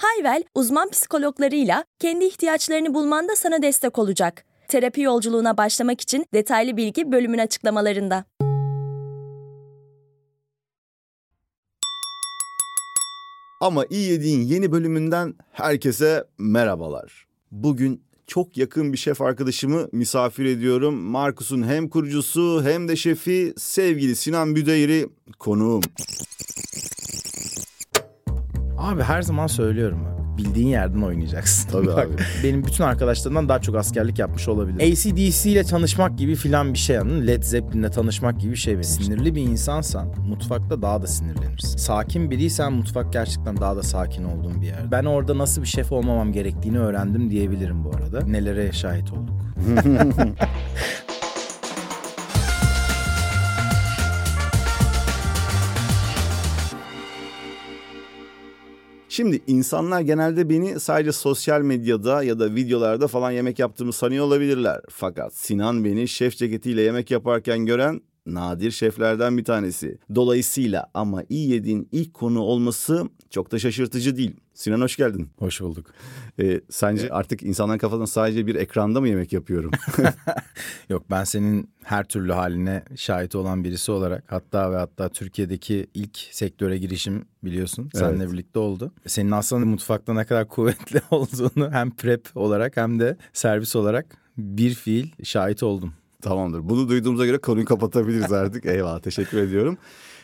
Hayvel, uzman psikologlarıyla kendi ihtiyaçlarını bulmanda sana destek olacak. Terapi yolculuğuna başlamak için detaylı bilgi bölümün açıklamalarında. Ama iyi yediğin yeni bölümünden herkese merhabalar. Bugün çok yakın bir şef arkadaşımı misafir ediyorum. Markus'un hem kurucusu hem de şefi sevgili Sinan Büdeyri konuğum. Abi her zaman söylüyorum abi. Bildiğin yerden oynayacaksın. Tabii Bak, abi. Benim bütün arkadaşlarımdan daha çok askerlik yapmış olabilir. ACDC ile tanışmak gibi filan bir şey yani. Led Zeppelin'le tanışmak gibi bir şey benim. Sinirli bir insansan mutfakta daha da sinirlenirsin. Sakin biriysen mutfak gerçekten daha da sakin olduğun bir yer. Ben orada nasıl bir şef olmamam gerektiğini öğrendim diyebilirim bu arada. Nelere şahit olduk. Şimdi insanlar genelde beni sadece sosyal medyada ya da videolarda falan yemek yaptığımı sanıyor olabilirler. Fakat Sinan beni şef ceketiyle yemek yaparken gören nadir şeflerden bir tanesi. Dolayısıyla ama iyi yediğin ilk konu olması çok da şaşırtıcı değil. Sinan hoş geldin. Hoş bulduk. Ee, sence artık insanların kafasında sadece bir ekranda mı yemek yapıyorum? Yok ben senin her türlü haline şahit olan birisi olarak hatta ve hatta Türkiye'deki ilk sektöre girişim biliyorsun seninle Evet. birlikte oldu. Senin aslında mutfakta ne kadar kuvvetli olduğunu hem prep olarak hem de servis olarak bir fiil şahit oldum. Tamamdır. Bunu duyduğumuza göre konuyu kapatabiliriz artık. Eyvallah teşekkür ediyorum.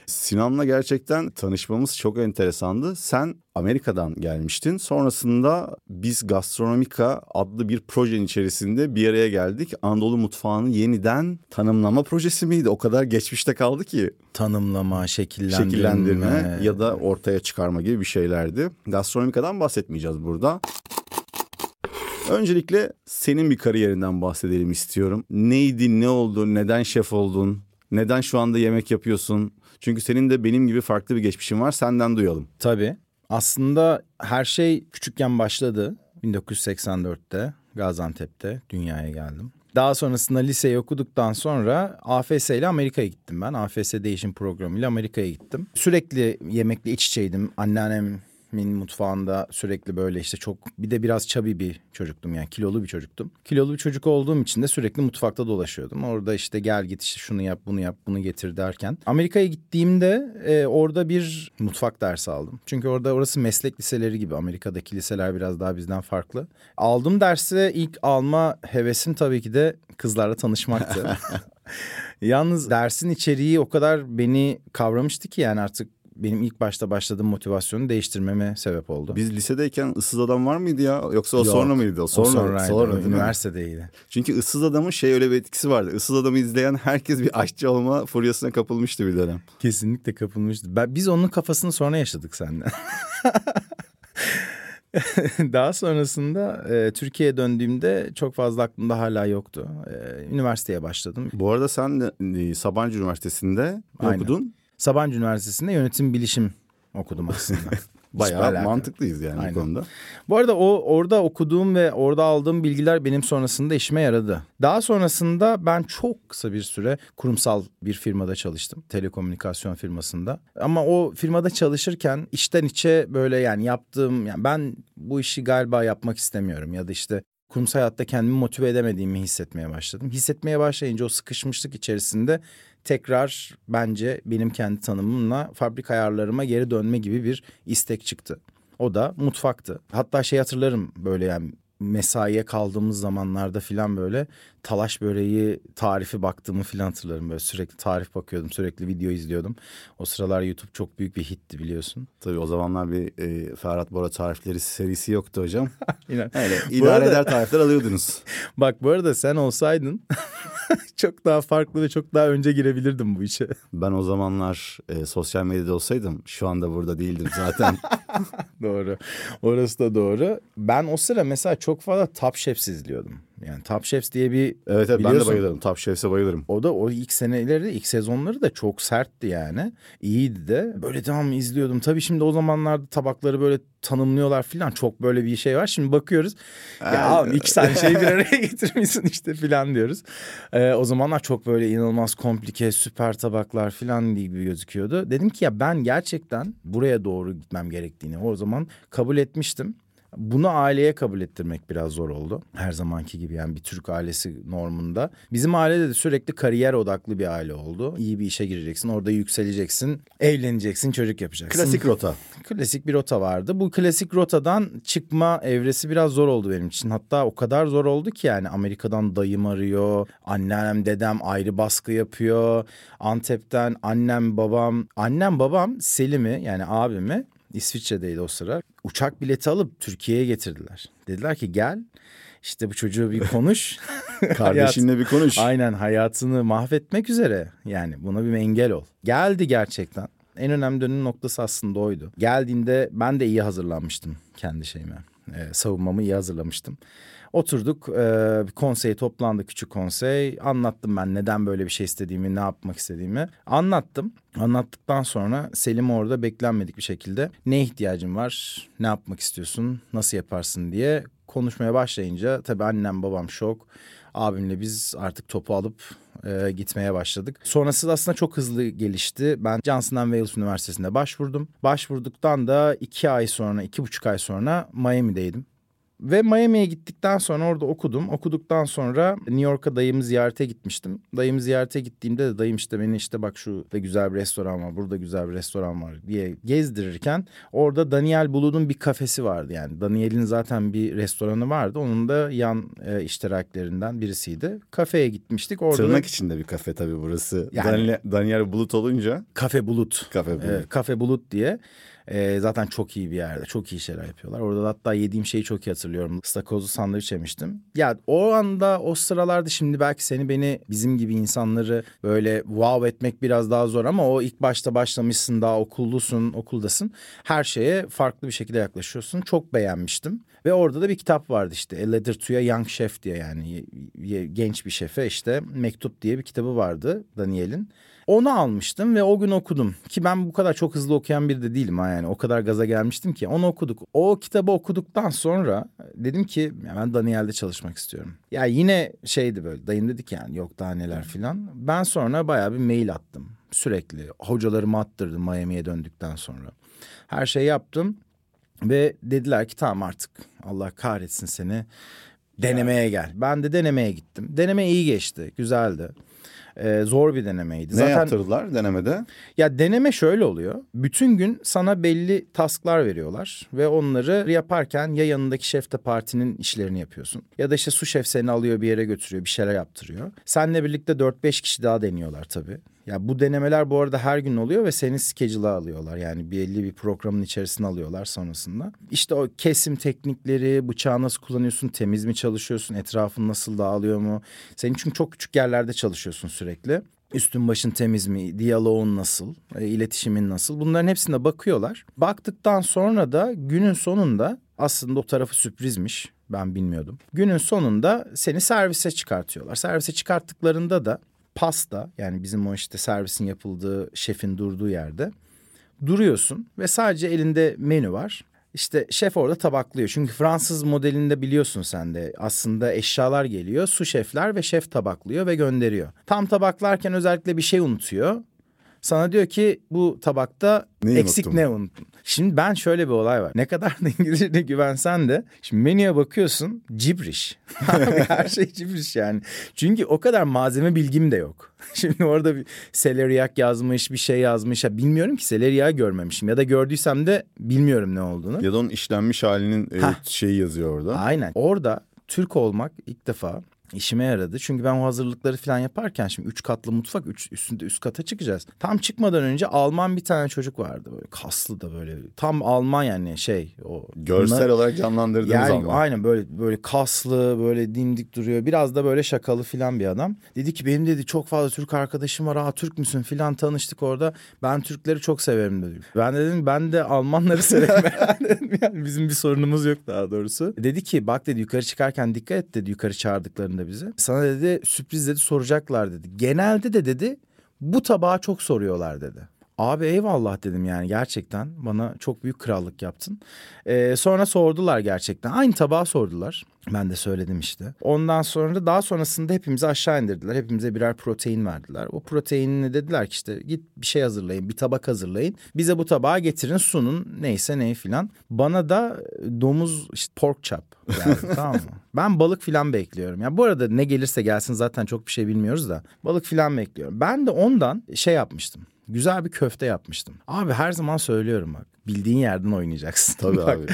Sinan'la gerçekten tanışmamız çok enteresandı. Sen Amerika'dan gelmiştin. Sonrasında biz Gastronomika adlı bir projenin içerisinde bir araya geldik. Anadolu mutfağını yeniden tanımlama projesi miydi? O kadar geçmişte kaldı ki Tanımlama, şekillendirme, şekillendirme ya da ortaya çıkarma gibi bir şeylerdi. Gastronomika'dan bahsetmeyeceğiz burada. Öncelikle senin bir kariyerinden bahsedelim istiyorum. Neydi, ne oldu, neden şef oldun, neden şu anda yemek yapıyorsun? Çünkü senin de benim gibi farklı bir geçmişin var. Senden duyalım. Tabii. Aslında her şey küçükken başladı. 1984'te Gaziantep'te dünyaya geldim. Daha sonrasında liseyi okuduktan sonra AFS ile Amerika'ya gittim ben. AFS değişim programıyla Amerika'ya gittim. Sürekli yemekle iç içeydim. Anneannemin mutfağında sürekli böyle işte çok bir de biraz çabi bir çocuktum yani kilolu bir çocuktum. Kilolu bir çocuk olduğum için de sürekli mutfakta dolaşıyordum. Orada işte gel git işte şunu yap bunu yap bunu getir derken. Amerika'ya gittiğimde e, orada bir mutfak dersi aldım. Çünkü orada orası meslek liseleri gibi Amerika'daki liseler biraz daha bizden farklı. Aldığım derste ilk alma hevesim tabii ki de kızlarla tanışmaktı. Yalnız dersin içeriği o kadar beni kavramıştı ki yani artık benim ilk başta başladığım motivasyonu değiştirmeme sebep oldu. Biz lisedeyken ıssız adam var mıydı ya? Yoksa o Yok, sonra mıydı? O sonra, o sonraydı. sonra değil üniversitedeydi. Çünkü ıssız adamın şey öyle bir etkisi vardı. Issız adamı izleyen herkes bir aşçı olma furyasına kapılmıştı bir dönem. Kesinlikle kapılmıştı. Ben, biz onun kafasını sonra yaşadık seninle. Daha sonrasında e, Türkiye'ye döndüğümde çok fazla aklımda hala yoktu. E, üniversiteye başladım. Bu arada sen de e, Sabancı Üniversitesi'nde ne Aynen. okudun. Sabancı Üniversitesi'nde yönetim bilişim okudum aslında. Bayağı mantıklıyız yani Aynen. bu konuda. Bu arada o orada okuduğum ve orada aldığım bilgiler benim sonrasında işime yaradı. Daha sonrasında ben çok kısa bir süre kurumsal bir firmada çalıştım. Telekomünikasyon firmasında. Ama o firmada çalışırken içten içe böyle yani yaptığım yani ben bu işi galiba yapmak istemiyorum ya da işte kurumsal hayatta kendimi motive edemediğimi hissetmeye başladım. Hissetmeye başlayınca o sıkışmışlık içerisinde tekrar bence benim kendi tanımımla fabrika ayarlarıma geri dönme gibi bir istek çıktı. O da mutfaktı. Hatta şey hatırlarım böyle yani mesaiye kaldığımız zamanlarda filan böyle talaş böreği tarifi baktığımı filan hatırlarım. Böyle sürekli tarif bakıyordum, sürekli video izliyordum. O sıralar YouTube çok büyük bir hitti biliyorsun. Tabii o zamanlar bir e, Ferhat Bora tarifleri serisi yoktu hocam. İnan. Öyle idare arada- eder tarifler alıyordunuz. Bak bu arada sen olsaydın çok daha farklı ve çok daha önce girebilirdim bu işe. Ben o zamanlar e, sosyal medyada olsaydım şu anda burada değildim zaten. doğru. Orası da doğru. Ben o sıra mesela çok fazla Top Chefs izliyordum. Yani Top Chefs diye bir Evet, evet ben de biliyorsun, bayılırım. Top Chef'e bayılırım. O da o ilk seneleri, ilk sezonları da çok sertti yani. İyiydi de. Böyle tamam izliyordum. Tabii şimdi o zamanlarda tabakları böyle tanımlıyorlar falan. Çok böyle bir şey var. Şimdi bakıyoruz. Ya abi iki tane şeyi bir araya getirmişsin işte falan diyoruz. Ee, o zamanlar çok böyle inanılmaz komplike, süper tabaklar falan gibi gözüküyordu. Dedim ki ya ben gerçekten buraya doğru gitmem gerektiğini o zaman kabul etmiştim. Bunu aileye kabul ettirmek biraz zor oldu. Her zamanki gibi yani bir Türk ailesi normunda. Bizim ailede de sürekli kariyer odaklı bir aile oldu. İyi bir işe gireceksin, orada yükseleceksin, evleneceksin, çocuk yapacaksın. Klasik rota. Klasik bir rota vardı. Bu klasik rotadan çıkma evresi biraz zor oldu benim için. Hatta o kadar zor oldu ki yani Amerika'dan dayım arıyor, anneannem dedem ayrı baskı yapıyor. Antep'ten annem babam, annem babam Selim'i yani abimi İsviçre'deydi o sıra. Uçak bileti alıp Türkiye'ye getirdiler. Dediler ki gel işte bu çocuğu bir konuş. Kardeşinle bir konuş. Aynen hayatını mahvetmek üzere. Yani buna bir engel ol. Geldi gerçekten. En önemli dönüm noktası aslında oydu. Geldiğinde ben de iyi hazırlanmıştım kendi şeyime. Ee, savunmamı iyi hazırlamıştım. Oturduk e, konsey toplandı küçük konsey. Anlattım ben neden böyle bir şey istediğimi, ne yapmak istediğimi. Anlattım. Anlattıktan sonra Selim orada beklenmedik bir şekilde ne ihtiyacın var, ne yapmak istiyorsun, nasıl yaparsın diye konuşmaya başlayınca tabii annem babam şok. Abimle biz artık topu alıp e, gitmeye başladık. Sonrası da aslında çok hızlı gelişti. Ben Johnson Wales Üniversitesi'nde başvurdum. Başvurduktan da iki ay sonra, iki buçuk ay sonra Miami'deydim. Ve Miami'ye gittikten sonra orada okudum. Okuduktan sonra New York'a dayımı ziyarete gitmiştim. Dayımı ziyarete gittiğimde de dayım işte beni işte bak şu da güzel bir restoran var, burada güzel bir restoran var diye gezdirirken orada Daniel Bulut'un bir kafesi vardı yani. Daniel'in zaten bir restoranı vardı. Onun da yan e, iştiraklerinden birisiydi. Kafeye gitmiştik. Orada Tırnak da... içinde bir kafe tabii burası. Yani- Daniel, Daniel Bulut olunca Kafe Bulut. Kafe Bulut. Ee, Kafe Bulut diye. Ee, zaten çok iyi bir yerde. Çok iyi şeyler yapıyorlar. Orada da hatta yediğim şeyi çok iyi hatırlıyorum. Stakozlu sandviç yemiştim. Ya o anda o sıralarda şimdi belki seni beni bizim gibi insanları böyle wow etmek biraz daha zor ama o ilk başta başlamışsın daha okullusun okuldasın. Her şeye farklı bir şekilde yaklaşıyorsun. Çok beğenmiştim. Ve orada da bir kitap vardı işte A Letter to a Young Chef diye yani genç bir şefe işte Mektup diye bir kitabı vardı Daniel'in. Onu almıştım ve o gün okudum. Ki ben bu kadar çok hızlı okuyan biri de değilim ha yani. O kadar gaza gelmiştim ki onu okuduk. O kitabı okuduktan sonra dedim ki ben Daniel'de çalışmak istiyorum. Ya yine şeydi böyle dayım dedik yani yok daha neler filan. Ben sonra bayağı bir mail attım sürekli. Hocalarımı attırdım Miami'ye döndükten sonra. Her şeyi yaptım ve dediler ki tamam artık Allah kahretsin seni denemeye gel. Ben de denemeye gittim. Deneme iyi geçti, güzeldi. Ee, zor bir denemeydi. ne Zaten yaptırdılar denemede? ya deneme şöyle oluyor. Bütün gün sana belli tasklar veriyorlar ve onları yaparken ya yanındaki şef de partinin işlerini yapıyorsun. Ya da işte su şef seni alıyor bir yere götürüyor, bir şeyler yaptırıyor. Seninle birlikte 4-5 kişi daha deniyorlar tabii. Ya bu denemeler bu arada her gün oluyor ve seni schedule'a alıyorlar. Yani belli bir programın içerisine alıyorlar sonrasında. İşte o kesim teknikleri, bıçağı nasıl kullanıyorsun, temiz mi çalışıyorsun, etrafın nasıl dağılıyor mu? Senin çünkü çok küçük yerlerde çalışıyorsun sürekli. Üstün başın temiz mi, diyaloğun nasıl, e, iletişimin nasıl bunların hepsine bakıyorlar. Baktıktan sonra da günün sonunda aslında o tarafı sürprizmiş. Ben bilmiyordum. Günün sonunda seni servise çıkartıyorlar. Servise çıkarttıklarında da pasta yani bizim o işte servisin yapıldığı şefin durduğu yerde duruyorsun ve sadece elinde menü var. İşte şef orada tabaklıyor. Çünkü Fransız modelinde biliyorsun sen de aslında eşyalar geliyor. Su şefler ve şef tabaklıyor ve gönderiyor. Tam tabaklarken özellikle bir şey unutuyor. Sana diyor ki bu tabakta Neyi eksik unuttum? ne unuttun? Şimdi ben şöyle bir olay var. Ne kadar da İngilizce'ne güvensen de şimdi menüye bakıyorsun cibriş. Her şey cibriş yani. Çünkü o kadar malzeme bilgim de yok. Şimdi orada bir seleriyak yazmış bir şey yazmış. Ya bilmiyorum ki seleriyağı görmemişim. Ya da gördüysem de bilmiyorum ne olduğunu. Ya da onun işlenmiş halinin e, şeyi yazıyor orada. Aynen. Orada Türk olmak ilk defa İşime yaradı. Çünkü ben o hazırlıkları falan yaparken şimdi üç katlı mutfak üç, üstünde üst kata çıkacağız. Tam çıkmadan önce Alman bir tane çocuk vardı böyle kaslı da böyle tam Alman yani şey o Görsel bunlar- olarak canlandırdığınız yani ama. aynen böyle böyle kaslı böyle dimdik duruyor. Biraz da böyle şakalı filan bir adam. Dedi ki benim dedi çok fazla Türk arkadaşım var. Aa Türk müsün filan tanıştık orada. Ben Türkleri çok severim dedi. Ben de dedim ben de Almanları severim. yani bizim bir sorunumuz yok daha doğrusu. Dedi ki bak dedi yukarı çıkarken dikkat et dedi yukarı çağırdıklarında bizi. Sana dedi sürpriz dedi soracaklar dedi. Genelde de dedi bu tabağı çok soruyorlar dedi. Abi eyvallah dedim yani gerçekten bana çok büyük krallık yaptın. Ee, sonra sordular gerçekten aynı tabağı sordular. Ben de söyledim işte. Ondan sonra daha sonrasında hepimizi aşağı indirdiler. Hepimize birer protein verdiler. O proteinini dediler ki işte git bir şey hazırlayın, bir tabak hazırlayın. Bize bu tabağı getirin, sunun neyse ne filan. Bana da domuz işte pork chop geldi tamam mı? Ben balık filan bekliyorum. Ya bu arada ne gelirse gelsin zaten çok bir şey bilmiyoruz da balık filan bekliyorum. Ben de ondan şey yapmıştım. Güzel bir köfte yapmıştım. Abi her zaman söylüyorum bak. Bildiğin yerden oynayacaksın. Tabii Bak, abi.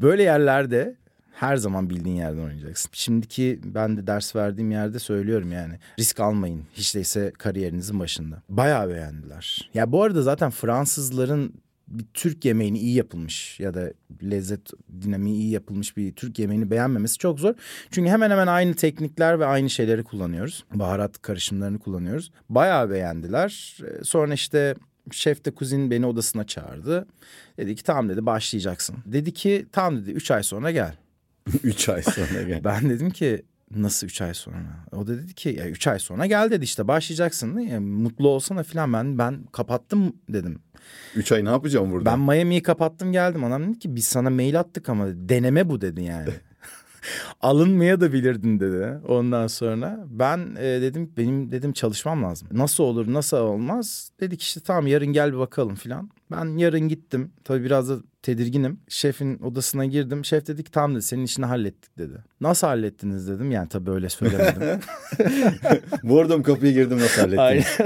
Böyle yerlerde her zaman bildiğin yerden oynayacaksın. Şimdiki ben de ders verdiğim yerde söylüyorum yani. Risk almayın. Hiç değilse kariyerinizin başında. Bayağı beğendiler. Ya bu arada zaten Fransızların bir Türk yemeğini iyi yapılmış ya da lezzet dinamiği iyi yapılmış bir Türk yemeğini beğenmemesi çok zor. Çünkü hemen hemen aynı teknikler ve aynı şeyleri kullanıyoruz. Baharat karışımlarını kullanıyoruz. Bayağı beğendiler. Ee, Sonra işte şef de kuzin beni odasına çağırdı. Dedi ki tamam dedi başlayacaksın. Dedi ki tamam dedi üç ay sonra gel. Üç ay sonra gel. Ben dedim ki nasıl üç ay sonra? O da dedi ki ya üç ay sonra gel dedi işte başlayacaksın. Ya, mutlu olsana filan ben ben kapattım dedim. Üç ay ne yapacağım burada? Ben Miami'yi kapattım geldim. Anam dedi ki biz sana mail attık ama deneme bu dedi yani. Alınmaya da bilirdin dedi. Ondan sonra ben e, dedim benim dedim çalışmam lazım. Nasıl olur nasıl olmaz? Dedik işte tamam yarın gel bir bakalım filan. Ben yarın gittim. Tabii biraz da tedirginim. Şefin odasına girdim. Şef dedi ki tamam dedi senin işini hallettik dedi. Nasıl hallettiniz dedim. Yani tabii öyle söylemedim. Vurdum kapıyı girdim nasıl hallettin?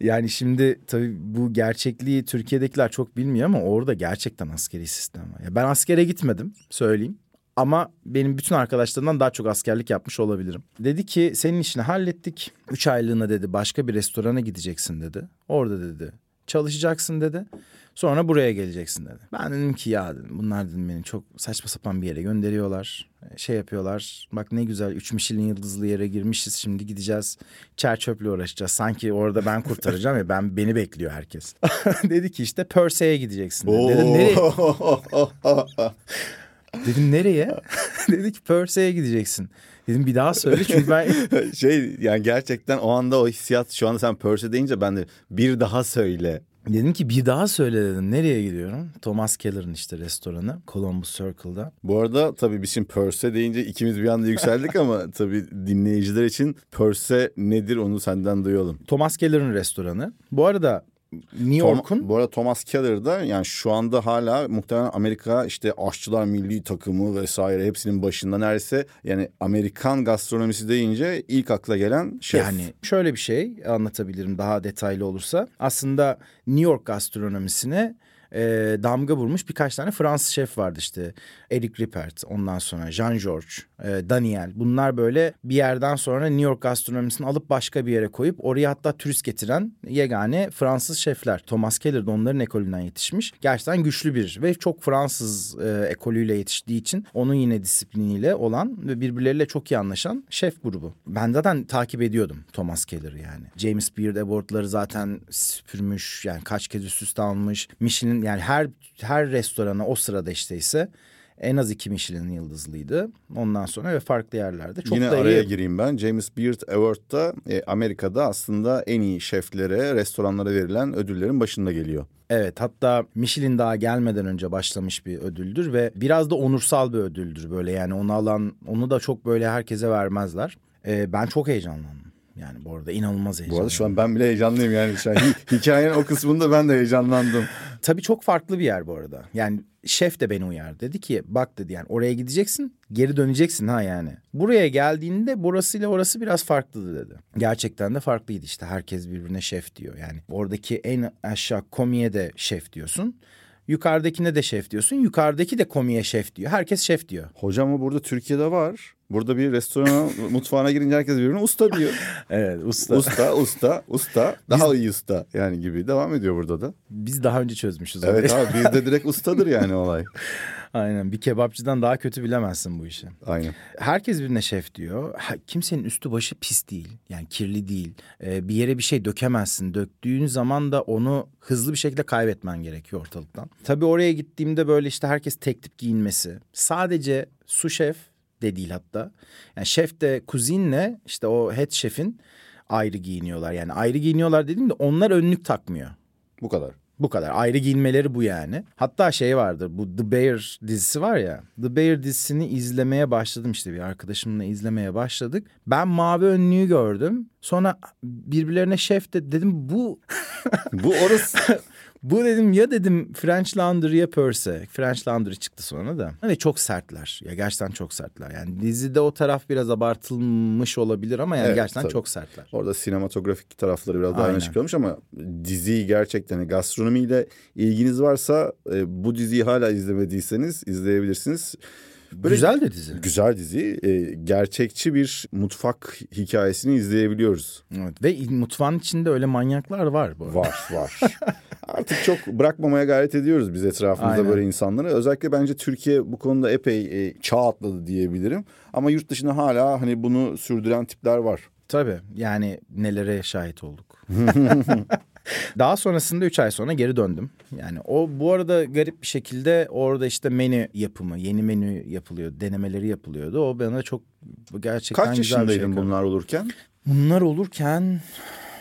Yani şimdi tabii bu gerçekliği Türkiye'dekiler çok bilmiyor ama orada gerçekten askeri sistem var. Ya ben askere gitmedim söyleyeyim. Ama benim bütün arkadaşlarımdan daha çok askerlik yapmış olabilirim. Dedi ki senin işini hallettik. Üç aylığına dedi başka bir restorana gideceksin dedi. Orada dedi çalışacaksın dedi. Sonra buraya geleceksin dedi. Ben dedim ki ya dedim bunlar dedim beni çok saçma sapan bir yere gönderiyorlar. Şey yapıyorlar. Bak ne güzel üç Michelin yıldızlı yere girmişiz. Şimdi gideceğiz. Çer çöple uğraşacağız. Sanki orada ben kurtaracağım ya ben beni bekliyor herkes. dedi ki işte Persey'e gideceksin. Dedi. Dedim nereye? Dedim nereye? dedi ki Persey'e gideceksin. Dedim bir daha söyle çünkü ben şey yani gerçekten o anda o hissiyat şu anda sen Perse deyince ben de bir daha söyle. Dedim ki bir daha söyle dedim. Nereye gidiyorum? Thomas Keller'ın işte restoranı. Columbus Circle'da. Bu arada tabii biz şimdi Perse deyince ikimiz bir anda yükseldik ama tabii dinleyiciler için Perse nedir onu senden duyalım. Thomas Keller'ın restoranı. Bu arada New York'un bu arada Thomas Keller da yani şu anda hala muhtemelen Amerika işte aşçılar milli takımı vesaire hepsinin başında neredeyse yani Amerikan gastronomisi deyince ilk akla gelen şef. yani şöyle bir şey anlatabilirim daha detaylı olursa. Aslında New York gastronomisine e, damga vurmuş birkaç tane Fransız şef vardı işte. Eric Ripert, ondan sonra Jean George, e, Daniel. Bunlar böyle bir yerden sonra New York gastronomisini alıp başka bir yere koyup oraya hatta turist getiren yegane Fransız şefler. Thomas Keller de onların ekolünden yetişmiş. Gerçekten güçlü bir ve çok Fransız e, ekolüyle yetiştiği için onun yine disipliniyle olan ve birbirleriyle çok iyi anlaşan şef grubu. Ben zaten takip ediyordum Thomas Keller'ı yani. James Beard Award'ları zaten süpürmüş yani kaç kez üst üste almış. Michelin yani her her restorana o sırada işte ise en az iki Michelin yıldızlıydı. Ondan sonra ve farklı yerlerde. Çok Yine da araya iyi. gireyim ben. James Beard Award'da e, Amerika'da aslında en iyi şeflere, restoranlara verilen ödüllerin başında geliyor. Evet hatta Michelin daha gelmeden önce başlamış bir ödüldür ve biraz da onursal bir ödüldür böyle yani onu alan onu da çok böyle herkese vermezler. Ee, ben çok heyecanlandım. Yani bu arada inanılmaz Bu heyecanlandım. arada şu an ben bile heyecanlıyım yani. Şu an hi- hikayenin o kısmında ben de heyecanlandım. Tabii çok farklı bir yer bu arada. Yani şef de beni uyardı. Dedi ki bak dedi yani oraya gideceksin geri döneceksin ha yani. Buraya geldiğinde burasıyla orası biraz farklıdı dedi. Gerçekten de farklıydı işte herkes birbirine şef diyor. Yani oradaki en aşağı komiye de şef diyorsun. Yukarıdakine de şef diyorsun. Yukarıdaki de komiye şef diyor. Herkes şef diyor. Hocam o burada Türkiye'de var. Burada bir restoran mutfağına girince herkes birbirine usta diyor. Evet usta. Usta, usta, usta. Daha iyi usta yani gibi devam ediyor burada da. Biz daha önce çözmüşüz. Evet abi bizde direkt ustadır yani olay. Aynen bir kebapçıdan daha kötü bilemezsin bu işi. Aynen. Herkes birine şef diyor. Kimsenin üstü başı pis değil. Yani kirli değil. Ee, bir yere bir şey dökemezsin. Döktüğün zaman da onu hızlı bir şekilde kaybetmen gerekiyor ortalıktan. Tabii oraya gittiğimde böyle işte herkes tek tip giyinmesi. Sadece su şef de değil hatta. Yani şef de kuzinle işte o head şefin ayrı giyiniyorlar. Yani ayrı giyiniyorlar dediğimde onlar önlük takmıyor. Bu kadar. Bu kadar. Ayrı giyinmeleri bu yani. Hatta şey vardır. Bu The Bear dizisi var ya. The Bear dizisini izlemeye başladım işte bir arkadaşımla izlemeye başladık. Ben mavi önlüğü gördüm. Sonra birbirlerine şef de dedim bu Bu orası. bu dedim ya dedim French Laundry ya Purse. French Laundry çıktı sonra da. Ve çok sertler. Ya gerçekten çok sertler. Yani dizide o taraf biraz abartılmış olabilir ama yani Evet, gerçekten tabii. çok sertler. Orada sinematografik tarafları biraz daha öne çıkarılmış ama diziyi gerçekten hani gastronomiyle ilginiz varsa e, bu diziyi hala izlemediyseniz izleyebilirsiniz. Böyle Güzel de dizi. Güzel dizi. E, gerçekçi bir mutfak hikayesini izleyebiliyoruz. Evet. Ve mutfağın içinde öyle manyaklar var bu arada. Var var. Artık çok bırakmamaya gayret ediyoruz biz etrafımızda Aynen. böyle insanları. Özellikle bence Türkiye bu konuda epey e, çağ atladı diyebilirim. Ama yurt dışında hala hani bunu sürdüren tipler var. Tabii yani nelere şahit olduk. Daha sonrasında 3 ay sonra geri döndüm. Yani o bu arada garip bir şekilde orada işte menü yapımı, yeni menü yapılıyor, denemeleri yapılıyordu. O bana çok gerçekten Kaç güzel bir şey. yaşındaydın bunlar olurken? Bunlar olurken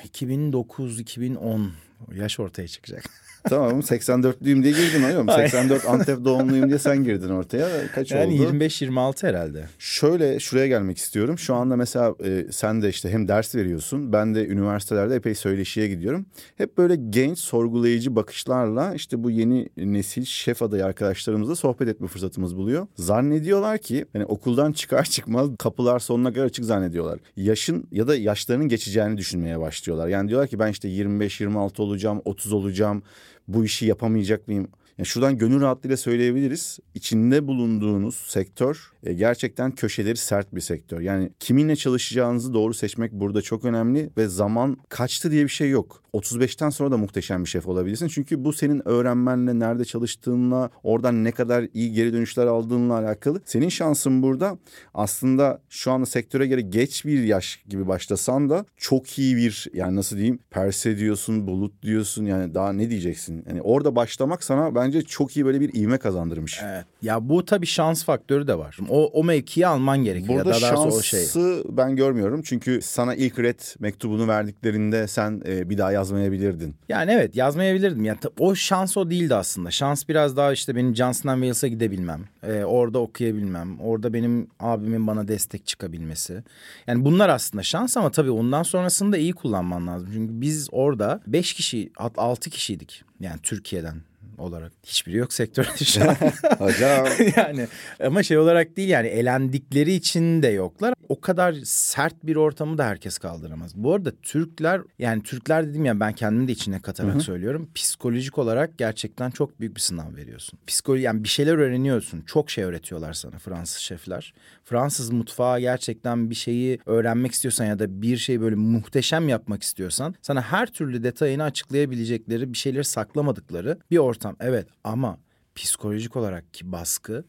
2009-2010 yaş ortaya çıkacak. Tamam 84'lüyüm diye girdin oğlum. Aynen. 84 Antep doğumluyum diye sen girdin ortaya. Kaç Yani oldu? 25-26 herhalde. Şöyle şuraya gelmek istiyorum. Şu anda mesela e, sen de işte hem ders veriyorsun. Ben de üniversitelerde epey söyleşiye gidiyorum. Hep böyle genç sorgulayıcı bakışlarla işte bu yeni nesil şef adayı arkadaşlarımızla sohbet etme fırsatımız buluyor. Zannediyorlar ki hani okuldan çıkar çıkmaz kapılar sonuna kadar açık zannediyorlar. Yaşın ya da yaşlarının geçeceğini düşünmeye başlıyorlar. Yani diyorlar ki ben işte 25-26 olacağım, 30 olacağım. Bu işi yapamayacak mıyım? Yani şuradan gönül rahatlığıyla söyleyebiliriz. İçinde bulunduğunuz sektör e, gerçekten köşeleri sert bir sektör. Yani kiminle çalışacağınızı doğru seçmek burada çok önemli ve zaman kaçtı diye bir şey yok. 35'ten sonra da muhteşem bir şef olabilirsin. Çünkü bu senin öğrenmenle, nerede çalıştığınla, oradan ne kadar iyi geri dönüşler aldığınla alakalı. Senin şansın burada aslında şu anda sektöre göre geç bir yaş gibi başlasan da çok iyi bir yani nasıl diyeyim perse diyorsun, bulut diyorsun yani daha ne diyeceksin? Yani orada başlamak sana bence çok iyi böyle bir ivme kazandırmış. Evet. Ya bu tabii şans faktörü de var. O, o mevkiyi alman gerekiyor. Burada ya da şansı o şey. ben görmüyorum. Çünkü sana ilk red mektubunu verdiklerinde sen e, bir daha yazmayabilirdin. Yani evet yazmayabilirdim. Yani o şans o değildi aslında. Şans biraz daha işte benim Johnston Wales'a gidebilmem. Ee, orada okuyabilmem. Orada benim abimin bana destek çıkabilmesi. Yani bunlar aslında şans ama tabii ondan sonrasını da iyi kullanman lazım. Çünkü biz orada beş kişi, altı kişiydik. Yani Türkiye'den olarak. Hiçbiri yok sektörde şu an. Hocam. yani ama şey olarak değil yani elendikleri için de yoklar. O kadar sert bir ortamı da herkes kaldıramaz. Bu arada Türkler yani Türkler dedim ya ben kendimi de içine katarak söylüyorum. Psikolojik olarak gerçekten çok büyük bir sınav veriyorsun. Psikoloji yani bir şeyler öğreniyorsun. Çok şey öğretiyorlar sana Fransız şefler. Fransız mutfağı gerçekten bir şeyi öğrenmek istiyorsan ya da bir şeyi böyle muhteşem yapmak istiyorsan sana her türlü detayını açıklayabilecekleri bir şeyleri saklamadıkları bir ortam. Evet ama psikolojik olarak ki baskı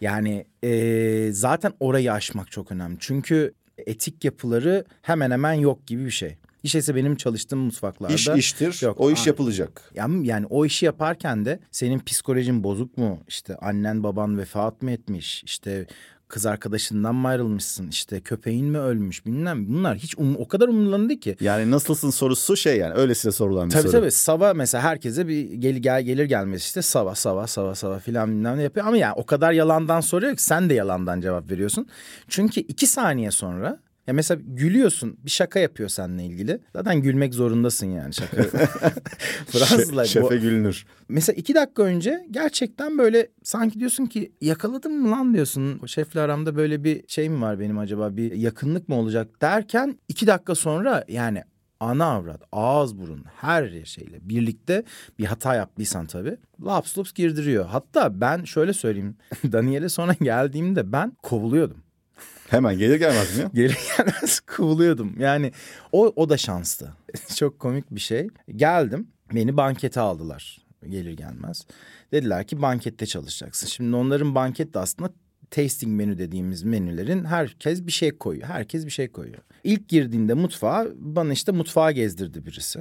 yani eee, zaten orayı aşmak çok önemli. Çünkü etik yapıları hemen hemen yok gibi bir şey. İşte ise benim çalıştığım mutfaklarda... İş iştir. Yok, o iş aynen. yapılacak. Yani, yani o işi yaparken de senin psikolojin bozuk mu? İşte annen baban vefat mı etmiş? İşte kız arkadaşından mı ayrılmışsın? İşte köpeğin mi ölmüş? Bilmem bunlar hiç um- o kadar umurlarında değil ki. Yani nasılsın sorusu şey yani öylesine sorulan bir Tabii soru. tabii sabah mesela herkese bir gel, gel gelir gelmez işte sabah sabah sabah sabah filan bilmem ne yapıyor. Ama yani o kadar yalandan soruyor ki sen de yalandan cevap veriyorsun. Çünkü iki saniye sonra ya mesela gülüyorsun bir şaka yapıyor seninle ilgili. Zaten gülmek zorundasın yani şaka. Fransızlar Şe- bu- şefe gülünür. Mesela iki dakika önce gerçekten böyle sanki diyorsun ki yakaladım mı lan diyorsun. O şefle aramda böyle bir şey mi var benim acaba bir yakınlık mı olacak derken iki dakika sonra yani ana avrat ağız burun her şeyle birlikte bir hata yaptıysan tabii laps lups girdiriyor. Hatta ben şöyle söyleyeyim Daniel'e sonra geldiğimde ben kovuluyordum. Hemen gelir gelmez mi? Gelir gelmez kovuluyordum. Yani o, o da şanstı. Çok komik bir şey. Geldim beni bankete aldılar gelir gelmez. Dediler ki bankette çalışacaksın. Şimdi onların banket de aslında tasting menü dediğimiz menülerin herkes bir şey koyuyor. Herkes bir şey koyuyor. İlk girdiğinde mutfağa bana işte mutfağa gezdirdi birisi.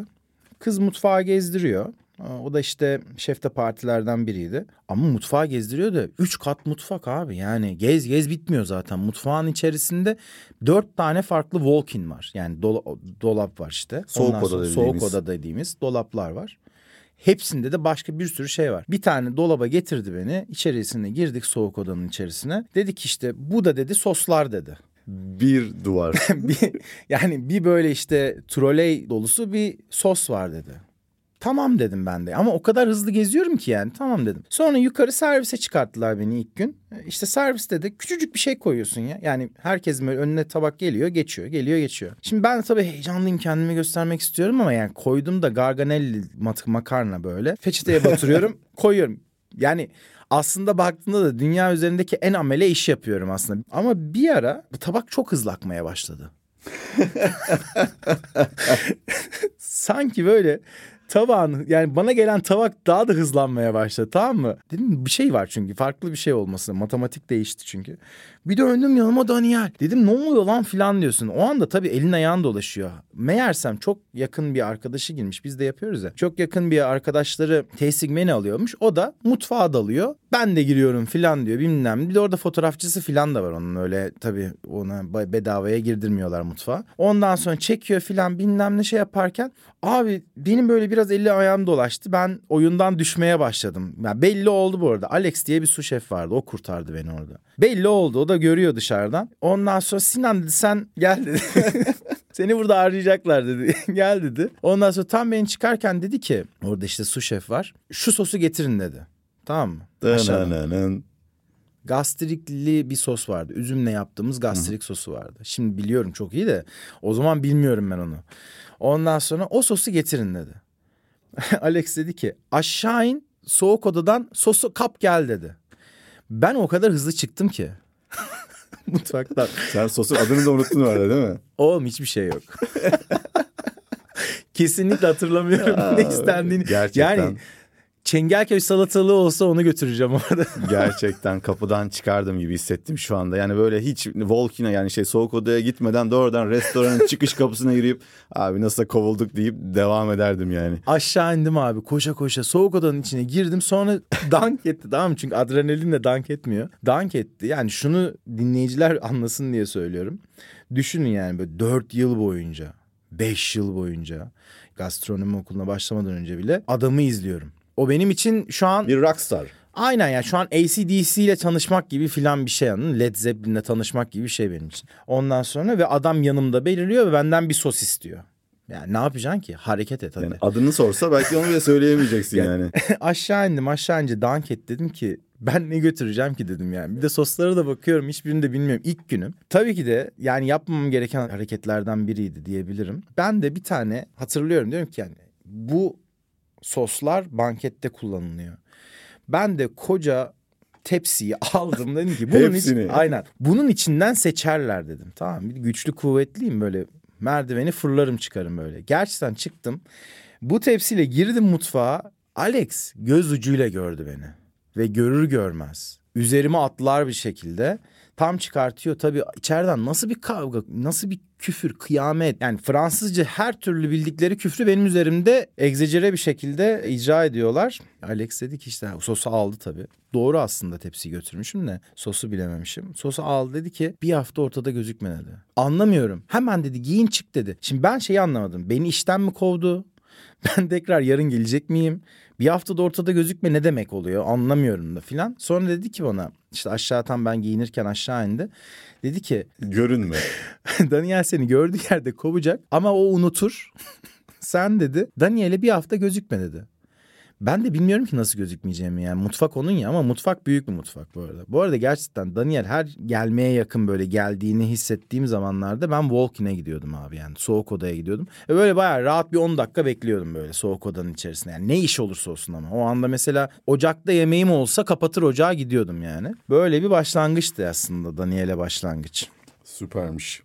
Kız mutfağı gezdiriyor. O da işte şefte partilerden biriydi. Ama mutfağı gezdiriyor da üç kat mutfak abi. Yani gez gez bitmiyor zaten. Mutfağın içerisinde dört tane farklı walk-in var. Yani dola, dolap var işte. Soğuk Ondan oda sonra dediğimiz. Soğuk oda dediğimiz dolaplar var. Hepsinde de başka bir sürü şey var. Bir tane dolaba getirdi beni. İçerisine girdik soğuk odanın içerisine. Dedik işte bu da dedi soslar dedi. Bir duvar. bir, yani bir böyle işte troley dolusu bir sos var dedi. Tamam dedim ben de ama o kadar hızlı geziyorum ki yani tamam dedim. Sonra yukarı servise çıkarttılar beni ilk gün. İşte serviste de küçücük bir şey koyuyorsun ya. Yani herkesin böyle önüne tabak geliyor geçiyor geliyor geçiyor. Şimdi ben tabii heyecanlıyım kendimi göstermek istiyorum ama yani koydum da garganelli makarna böyle. Peçeteye batırıyorum koyuyorum. Yani aslında baktığında da dünya üzerindeki en amele iş yapıyorum aslında. Ama bir ara bu tabak çok hızlı akmaya başladı. Sanki böyle tabağın yani bana gelen tabak daha da hızlanmaya başladı tamam mı? Dedim bir şey var çünkü farklı bir şey olması. Matematik değişti çünkü. Bir döndüm yanıma Daniel. Dedim ne oluyor lan filan diyorsun. O anda tabii elin ayağın dolaşıyor. Meğersem çok yakın bir arkadaşı girmiş. Biz de yapıyoruz ya. Çok yakın bir arkadaşları tasting menü alıyormuş. O da mutfağa dalıyor. Ben de giriyorum filan diyor bilmem. Bir de orada fotoğrafçısı filan da var onun öyle tabii ona bedavaya girdirmiyorlar mutfağa. Ondan sonra çekiyor filan bilmem ne şey yaparken abi benim böyle biraz eli ayağım dolaştı. Ben oyundan düşmeye başladım. Yani belli oldu bu arada. Alex diye bir su şef vardı. O kurtardı beni orada. Belli oldu. O da görüyor dışarıdan. Ondan sonra Sinan dedi sen gel dedi. Seni burada arayacaklar dedi. gel dedi. Ondan sonra tam beni çıkarken dedi ki orada işte su şef var. Şu sosu getirin dedi. Tamam mı? Aşağıdan. Gastrikli bir sos vardı. Üzümle yaptığımız gastrik sosu vardı. Şimdi biliyorum çok iyi de o zaman bilmiyorum ben onu. Ondan sonra o sosu getirin dedi. Alex dedi ki aşağı in soğuk odadan sosu kap gel dedi. Ben o kadar hızlı çıktım ki. Mutfaktan. Sen sosun adını da unuttun orada değil mi? Oğlum hiçbir şey yok. Kesinlikle hatırlamıyorum ne istendiğini. Gerçekten. Yani Çengelköy salatalığı olsa onu götüreceğim orada. Gerçekten kapıdan çıkardım gibi hissettim şu anda. Yani böyle hiç Volkina yani şey soğuk odaya gitmeden doğrudan restoranın çıkış kapısına girip abi nasıl kovulduk deyip devam ederdim yani. Aşağı indim abi koşa koşa soğuk odanın içine girdim sonra dank etti tamam mı? Çünkü adrenalinle dank etmiyor. Dank etti yani şunu dinleyiciler anlasın diye söylüyorum. Düşünün yani böyle dört yıl boyunca, beş yıl boyunca gastronomi okuluna başlamadan önce bile adamı izliyorum. O benim için şu an Bir rockstar. aynen yani şu an ACDC ile tanışmak gibi filan bir şey anladın Led Zeppelin'le tanışmak gibi bir şey benim için. Ondan sonra ve adam yanımda belirliyor ve benden bir sos istiyor. Yani ne yapacaksın ki? Hareket et hadi. Yani adını sorsa belki onu bile söyleyemeyeceksin yani. aşağı indim aşağı ince dank et dedim ki ben ne götüreceğim ki dedim yani. Bir de soslara da bakıyorum hiçbirini de bilmiyorum ilk günüm. Tabii ki de yani yapmamam gereken hareketlerden biriydi diyebilirim. Ben de bir tane hatırlıyorum diyorum ki yani bu soslar bankette kullanılıyor. Ben de koca tepsiyi aldım dedim ki bunun için aynen bunun içinden seçerler dedim. Tamam bir güçlü kuvvetliyim böyle merdiveni fırlarım çıkarım böyle. Gerçekten çıktım. Bu tepsiyle girdim mutfağa. Alex göz ucuyla gördü beni ve görür görmez üzerime atlar bir şekilde tam çıkartıyor tabii içeriden nasıl bir kavga nasıl bir küfür kıyamet yani Fransızca her türlü bildikleri küfrü benim üzerimde egzecere bir şekilde icra ediyorlar. Alex dedi ki işte sosu aldı tabii. Doğru aslında tepsiyi götürmüşüm de sosu bilememişim. Sosu aldı dedi ki bir hafta ortada gözükme dedi. Anlamıyorum. Hemen dedi giyin çık dedi. Şimdi ben şeyi anlamadım. Beni işten mi kovdu? Ben tekrar yarın gelecek miyim? Bir haftada ortada gözükme ne demek oluyor anlamıyorum da filan. Sonra dedi ki bana işte aşağı tam ben giyinirken aşağı indi. Dedi ki Görünme. Daniel seni gördüğü yerde kovacak ama o unutur. Sen dedi Daniel'e bir hafta gözükme dedi. Ben de bilmiyorum ki nasıl gözükmeyeceğimi yani. Mutfak onun ya ama mutfak büyük bir mutfak bu arada. Bu arada gerçekten Daniel her gelmeye yakın böyle geldiğini hissettiğim zamanlarda ben walk-in'e gidiyordum abi yani. Soğuk odaya gidiyordum. Ve böyle bayağı rahat bir 10 dakika bekliyordum böyle soğuk odanın içerisinde. Yani ne iş olursa olsun ama. O anda mesela ocakta yemeğim olsa kapatır ocağa gidiyordum yani. Böyle bir başlangıçtı aslında Daniel'e başlangıç. Süpermiş.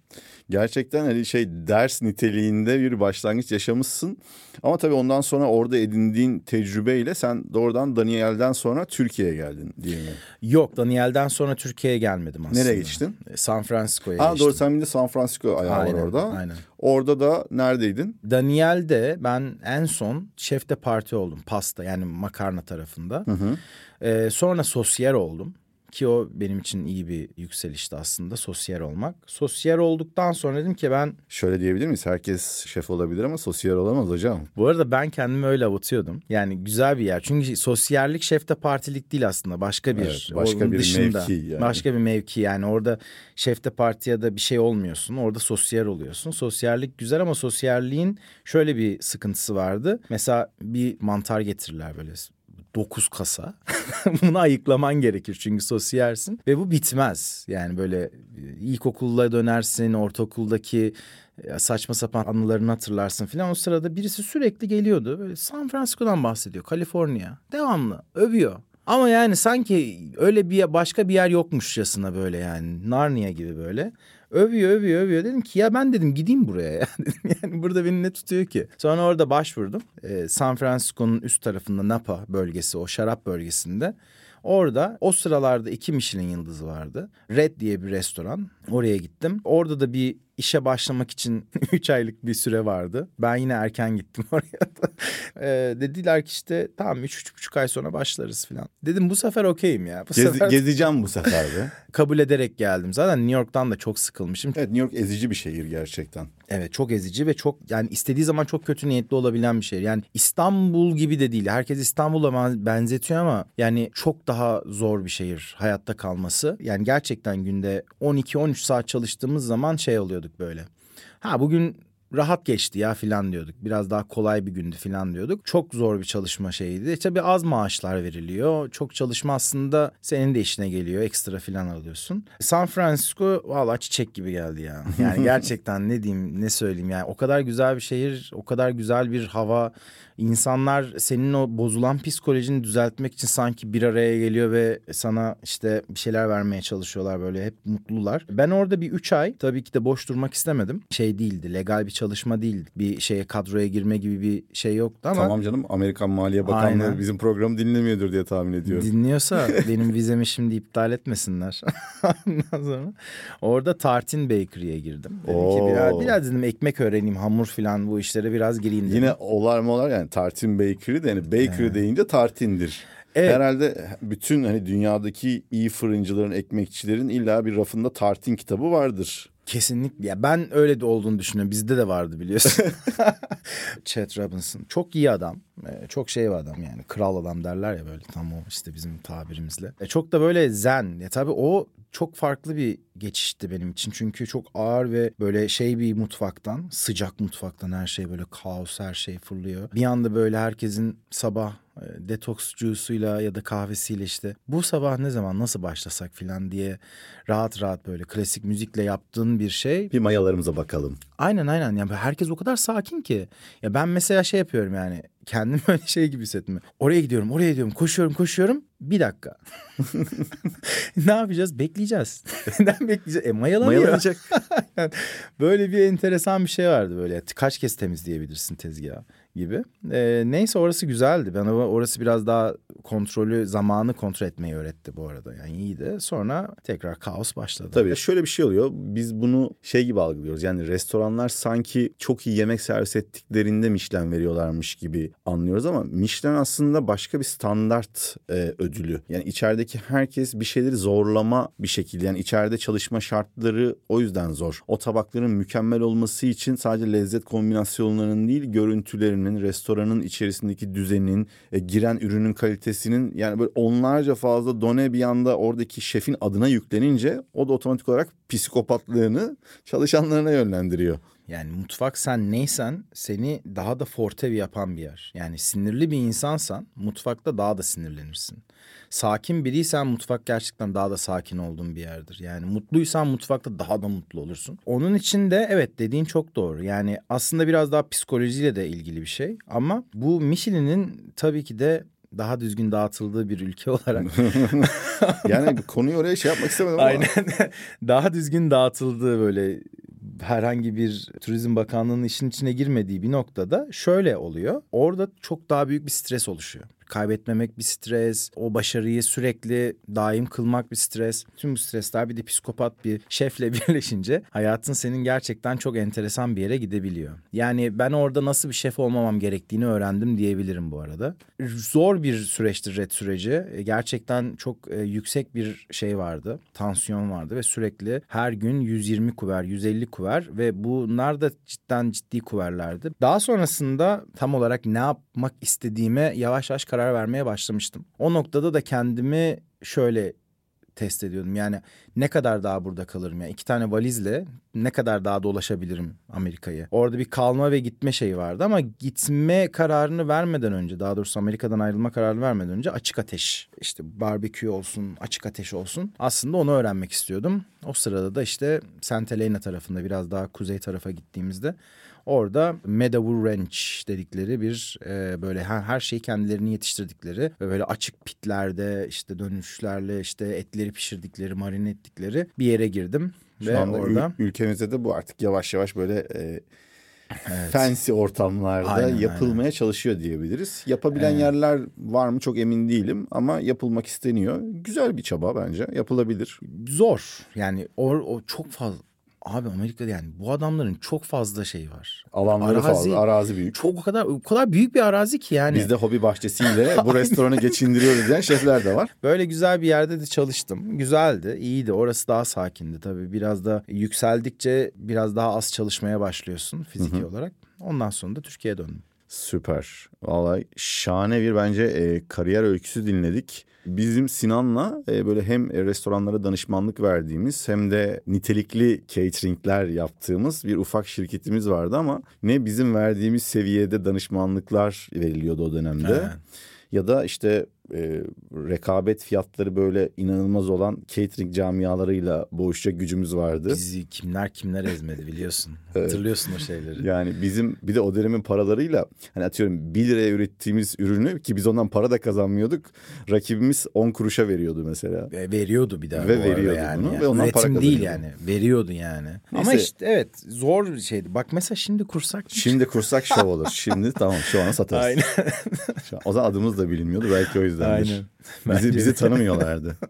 Gerçekten hani şey ders niteliğinde bir başlangıç yaşamışsın. Ama tabii ondan sonra orada edindiğin tecrübeyle sen doğrudan Daniel'den sonra Türkiye'ye geldin değil mi? Yok Daniel'den sonra Türkiye'ye gelmedim aslında. Nereye geçtin? San Francisco'ya Ha geçtim. doğru sen bir de San Francisco ayağı Aynen, var orada. aynen. Orada da neredeydin? Daniel'de ben en son şef de parti oldum. Pasta yani makarna tarafında. Ee, sonra sosyer oldum. Ki o benim için iyi bir yükselişti aslında sosyer olmak. Sosyer olduktan sonra dedim ki ben Şöyle diyebilir miyiz? Herkes şef olabilir ama sosyal olamaz hocam. bu arada ben kendimi öyle avutuyordum. Yani güzel bir yer. Çünkü sosyerlik şefte partilik değil aslında. Başka bir Evet, başka bir dışında. mevki yani. Başka bir mevki yani. Orada şefte parti ya da bir şey olmuyorsun. Orada sosyer oluyorsun. Sosyerlik güzel ama sosyerliğin şöyle bir sıkıntısı vardı. Mesela bir mantar getirirler böyle 9 kasa. Bunu ayıklaman gerekir çünkü sosyersin. Ve bu bitmez. Yani böyle e, ilkokulla dönersin, ortaokuldaki e, saçma sapan anılarını hatırlarsın filan. O sırada birisi sürekli geliyordu. Böyle San Francisco'dan bahsediyor. Kaliforniya. Devamlı övüyor. Ama yani sanki öyle bir başka bir yer yokmuşçasına böyle yani. Narnia gibi böyle. Övüyor övüyor övüyor. Dedim ki ya ben dedim gideyim buraya ya. Dedim yani burada beni ne tutuyor ki? Sonra orada başvurdum. Ee, San Francisco'nun üst tarafında Napa bölgesi o şarap bölgesinde. Orada o sıralarda iki Michelin yıldızı vardı. Red diye bir restoran. Oraya gittim. Orada da bir işe başlamak için üç aylık bir süre vardı. Ben yine erken gittim oraya da. Ee, dediler ki işte tamam üç, üç buçuk ay sonra başlarız falan. Dedim bu sefer okeyim ya. Bu Gezi- sefer gezeceğim bu sefer de. Kabul ederek geldim. Zaten New York'tan da çok sıkılmışım. Evet New York ezici bir şehir gerçekten. Evet çok ezici ve çok yani istediği zaman çok kötü niyetli olabilen bir şehir. Yani İstanbul gibi de değil. Herkes İstanbul'a ben- benzetiyor ama yani çok daha zor bir şehir hayatta kalması. Yani gerçekten günde 12-13 saat çalıştığımız zaman şey oluyorduk böyle. Ha bugün rahat geçti ya filan diyorduk. Biraz daha kolay bir gündü filan diyorduk. Çok zor bir çalışma şeydi. Tabii az maaşlar veriliyor. Çok çalışma aslında senin de işine geliyor. Ekstra filan alıyorsun. San Francisco valla çiçek gibi geldi ya. Yani gerçekten ne diyeyim ne söyleyeyim yani o kadar güzel bir şehir, o kadar güzel bir hava. İnsanlar senin o bozulan psikolojini düzeltmek için sanki bir araya geliyor ve sana işte bir şeyler vermeye çalışıyorlar böyle hep mutlular. Ben orada bir üç ay tabii ki de boş durmak istemedim. Şey değildi legal bir çalışma değildi. Bir şeye kadroya girme gibi bir şey yoktu ama. Tamam canım Amerikan Maliye Bakanlığı Aynen. bizim programı dinlemiyordur diye tahmin ediyorum. Dinliyorsa benim vizemi şimdi iptal etmesinler. Ondan sonra orada Tartin Bakery'e girdim. Dedim ki Oo. biraz, biraz dedim ekmek öğreneyim hamur falan bu işlere biraz gireyim dedim. Yine olar mı olar yani tartin bakery de yani bakery deyince tartindir. Evet. Herhalde bütün hani dünyadaki iyi fırıncıların, ekmekçilerin illa bir rafında tartin kitabı vardır. Kesinlikle. Ya ben öyle de olduğunu düşünüyorum. Bizde de vardı biliyorsun. Chet Robinson. Çok iyi adam. Ee, Çok şey bir adam yani. Kral adam derler ya böyle tam o işte bizim tabirimizle. E, Çok da böyle zen. Ya tabii o çok farklı bir geçişti benim için. Çünkü çok ağır ve böyle şey bir mutfaktan, sıcak mutfaktan her şey böyle kaos her şey fırlıyor. Bir anda böyle herkesin sabah e, detoks juice'uyla ya da kahvesiyle işte bu sabah ne zaman nasıl başlasak filan diye rahat rahat böyle klasik müzikle yaptığın bir şey Bir mayalarımıza bakalım. Aynen aynen. Yani herkes o kadar sakin ki. Ya ben mesela şey yapıyorum yani. Kendimi öyle şey gibi hissettim. Oraya gidiyorum, oraya gidiyorum. Koşuyorum, koşuyorum. Bir dakika. ne yapacağız? Bekleyeceğiz. Neden bekleyeceğiz? E mayalanıyor. Mayalanacak. Yani böyle bir enteresan bir şey vardı böyle. Kaç kez temizleyebilirsin tezgahı gibi. Ee, neyse orası güzeldi. Ben orası biraz daha kontrolü, zamanı kontrol etmeyi öğretti bu arada. Yani iyiydi. Sonra tekrar kaos başladı. Tabii şöyle bir şey oluyor. Biz bunu şey gibi algılıyoruz. Yani restoranlar sanki çok iyi yemek servis ettiklerinde Michelin veriyorlarmış gibi anlıyoruz ama Michelin aslında başka bir standart e, ödülü. Yani içerideki herkes bir şeyleri zorlama bir şekilde. Yani içeride çalışma şartları o yüzden zor. O tabakların mükemmel olması için sadece lezzet kombinasyonlarının değil görüntülerinin, restoranın içerisindeki düzenin, e, giren ürünün kalitesinin yani böyle onlarca fazla done bir anda oradaki şefin adına yüklenince o da otomatik olarak psikopatlığını çalışanlarına yönlendiriyor. Yani mutfak sen neysen seni daha da forte bir yapan bir yer. Yani sinirli bir insansan mutfakta daha da sinirlenirsin. Sakin biriysen mutfak gerçekten daha da sakin olduğun bir yerdir. Yani mutluysan mutfakta daha da mutlu olursun. Onun için de evet dediğin çok doğru. Yani aslında biraz daha psikolojiyle de ilgili bir şey. Ama bu Michelin'in tabii ki de daha düzgün dağıtıldığı bir ülke olarak. yani konuyu oraya şey yapmak istemedim ama. Aynen. daha düzgün dağıtıldığı böyle herhangi bir Turizm Bakanlığı'nın işin içine girmediği bir noktada şöyle oluyor. Orada çok daha büyük bir stres oluşuyor. Kaybetmemek bir stres, o başarıyı sürekli daim kılmak bir stres. Tüm bu stresler bir de psikopat bir şefle birleşince hayatın senin gerçekten çok enteresan bir yere gidebiliyor. Yani ben orada nasıl bir şef olmamam gerektiğini öğrendim diyebilirim bu arada. Zor bir süreçtir red süreci. Gerçekten çok e, yüksek bir şey vardı. Tansiyon vardı ve sürekli her gün 120 kuver, 150 kuver ve bunlar da cidden ciddi kuverlerdi. Daha sonrasında tam olarak ne yapmak istediğime yavaş yavaş karar vermeye başlamıştım. O noktada da kendimi şöyle test ediyordum. Yani ne kadar daha burada kalırım? Yani iki tane valizle ne kadar daha dolaşabilirim Amerika'yı? Orada bir kalma ve gitme şeyi vardı ama gitme kararını vermeden önce daha doğrusu Amerika'dan ayrılma kararını vermeden önce açık ateş işte barbekü olsun açık ateş olsun aslında onu öğrenmek istiyordum. O sırada da işte Santa Elena tarafında biraz daha kuzey tarafa gittiğimizde Orada Meadow Ranch dedikleri bir e, böyle her, her şeyi kendilerini yetiştirdikleri ve böyle açık pitlerde işte dönüşlerle işte etleri pişirdikleri, marine ettikleri bir yere girdim. Şu ve anda orada ül- ülkemizde de bu artık yavaş yavaş böyle e, fancy ortamlarda Aynen, yapılmaya aynen. çalışıyor diyebiliriz. Yapabilen yerler var mı çok emin değilim ama yapılmak isteniyor. Güzel bir çaba bence. Yapılabilir. zor. Yani o, o çok fazla Abi Amerika'da yani bu adamların çok fazla şey var. Alanları Arazi- fazla, arazi büyük. Çok o kadar o kadar büyük bir arazi ki yani. Biz de hobi bahçesiyle bu restoranı geçindiriyoruz diyen şefler de var. Böyle güzel bir yerde de çalıştım. Güzeldi, iyiydi. Orası daha sakindi tabii. Biraz da yükseldikçe biraz daha az çalışmaya başlıyorsun fiziki olarak. Ondan sonra da Türkiye'ye döndüm. Süper. Vallahi şahane bir bence e, kariyer öyküsü dinledik. Bizim Sinan'la e, böyle hem restoranlara danışmanlık verdiğimiz hem de nitelikli cateringler yaptığımız bir ufak şirketimiz vardı ama ne bizim verdiğimiz seviyede danışmanlıklar veriliyordu o dönemde. Evet. Ya da işte e, rekabet fiyatları böyle inanılmaz olan catering camialarıyla boğuşacak gücümüz vardı. Bizi kimler kimler ezmedi biliyorsun. Hatırlıyorsun o şeyleri. Yani bizim bir de o dönemin paralarıyla hani atıyorum 1 liraya ürettiğimiz ürünü ki biz ondan para da kazanmıyorduk. Rakibimiz 10 kuruşa veriyordu mesela. Ve veriyordu bir daha Ve veriyordu yani. bunu Yani ve ondan Üretim para değil yani. Veriyordu yani. Ama Neyse. işte evet zor bir şeydi. Bak mesela şimdi kursak. Şimdi kursak şov olur. Şimdi tamam şu an satarız. Aynen. Şu an- o zaman adımız da bilinmiyordu belki o yüzdendir. Aynen. Bizi, Bence bizi tanımıyorlardı.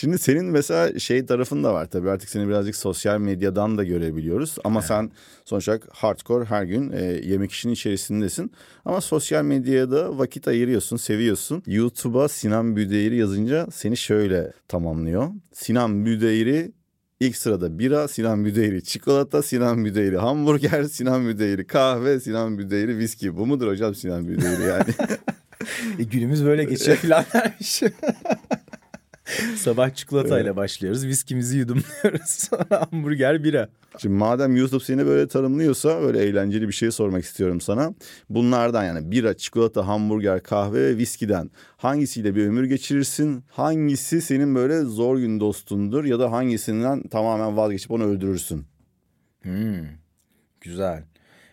Şimdi senin mesela şey tarafın da var tabii artık seni birazcık sosyal medyadan da görebiliyoruz. Ama sen sonuç olarak hardcore her gün e, yemek işinin içerisindesin. Ama sosyal medyaya da vakit ayırıyorsun, seviyorsun. YouTube'a Sinan Büdeyri yazınca seni şöyle tamamlıyor. Sinan Büdeyri ilk sırada bira, Sinan Büdeyri çikolata, Sinan Büdeyri hamburger, Sinan Büdeyri kahve, Sinan Büdeyri viski. Bu mudur hocam Sinan Büdeyri yani? E, günümüz böyle geçiyor falan dermiş. Sabah çikolatayla başlıyoruz. Viskimizi yudumluyoruz. Sonra hamburger bira. Şimdi madem YouTube seni böyle tanımlıyorsa böyle eğlenceli bir şey sormak istiyorum sana. Bunlardan yani bira, çikolata, hamburger, kahve ve viskiden hangisiyle bir ömür geçirirsin? Hangisi senin böyle zor gün dostundur ya da hangisinden tamamen vazgeçip onu öldürürsün? Hmm, güzel.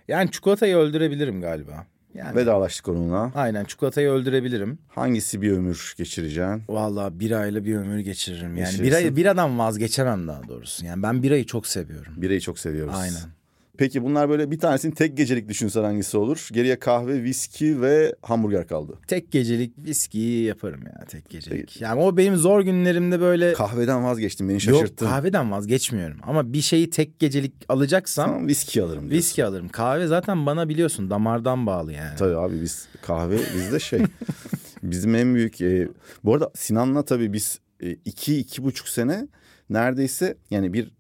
Yani çikolatayı öldürebilirim galiba. Yani Vedalaştık onunla. aynen çikolatayı öldürebilirim. Hangisi bir ömür geçireceksin? Vallahi birayla bir ömür geçiririm. Yani Geçirirsin. birayı biradan vazgeçemem daha doğrusu. Yani ben birayı çok seviyorum. Birayı çok seviyoruz. Aynen. Peki bunlar böyle bir tanesini tek gecelik düşünsen hangisi olur? Geriye kahve, viski ve hamburger kaldı. Tek gecelik viskiyi yaparım ya tek gecelik. Yani o benim zor günlerimde böyle Kahveden vazgeçtim beni yok şaşırttın. kahveden vazgeçmiyorum. Ama bir şeyi tek gecelik alacaksam Tamam viski alırım. diyorsun. viski alırım. Kahve zaten bana biliyorsun damardan bağlı yani. Tabii abi biz kahve bizde şey. bizim en büyük e, bu arada Sinan'la tabii biz e, iki iki buçuk sene neredeyse yani bir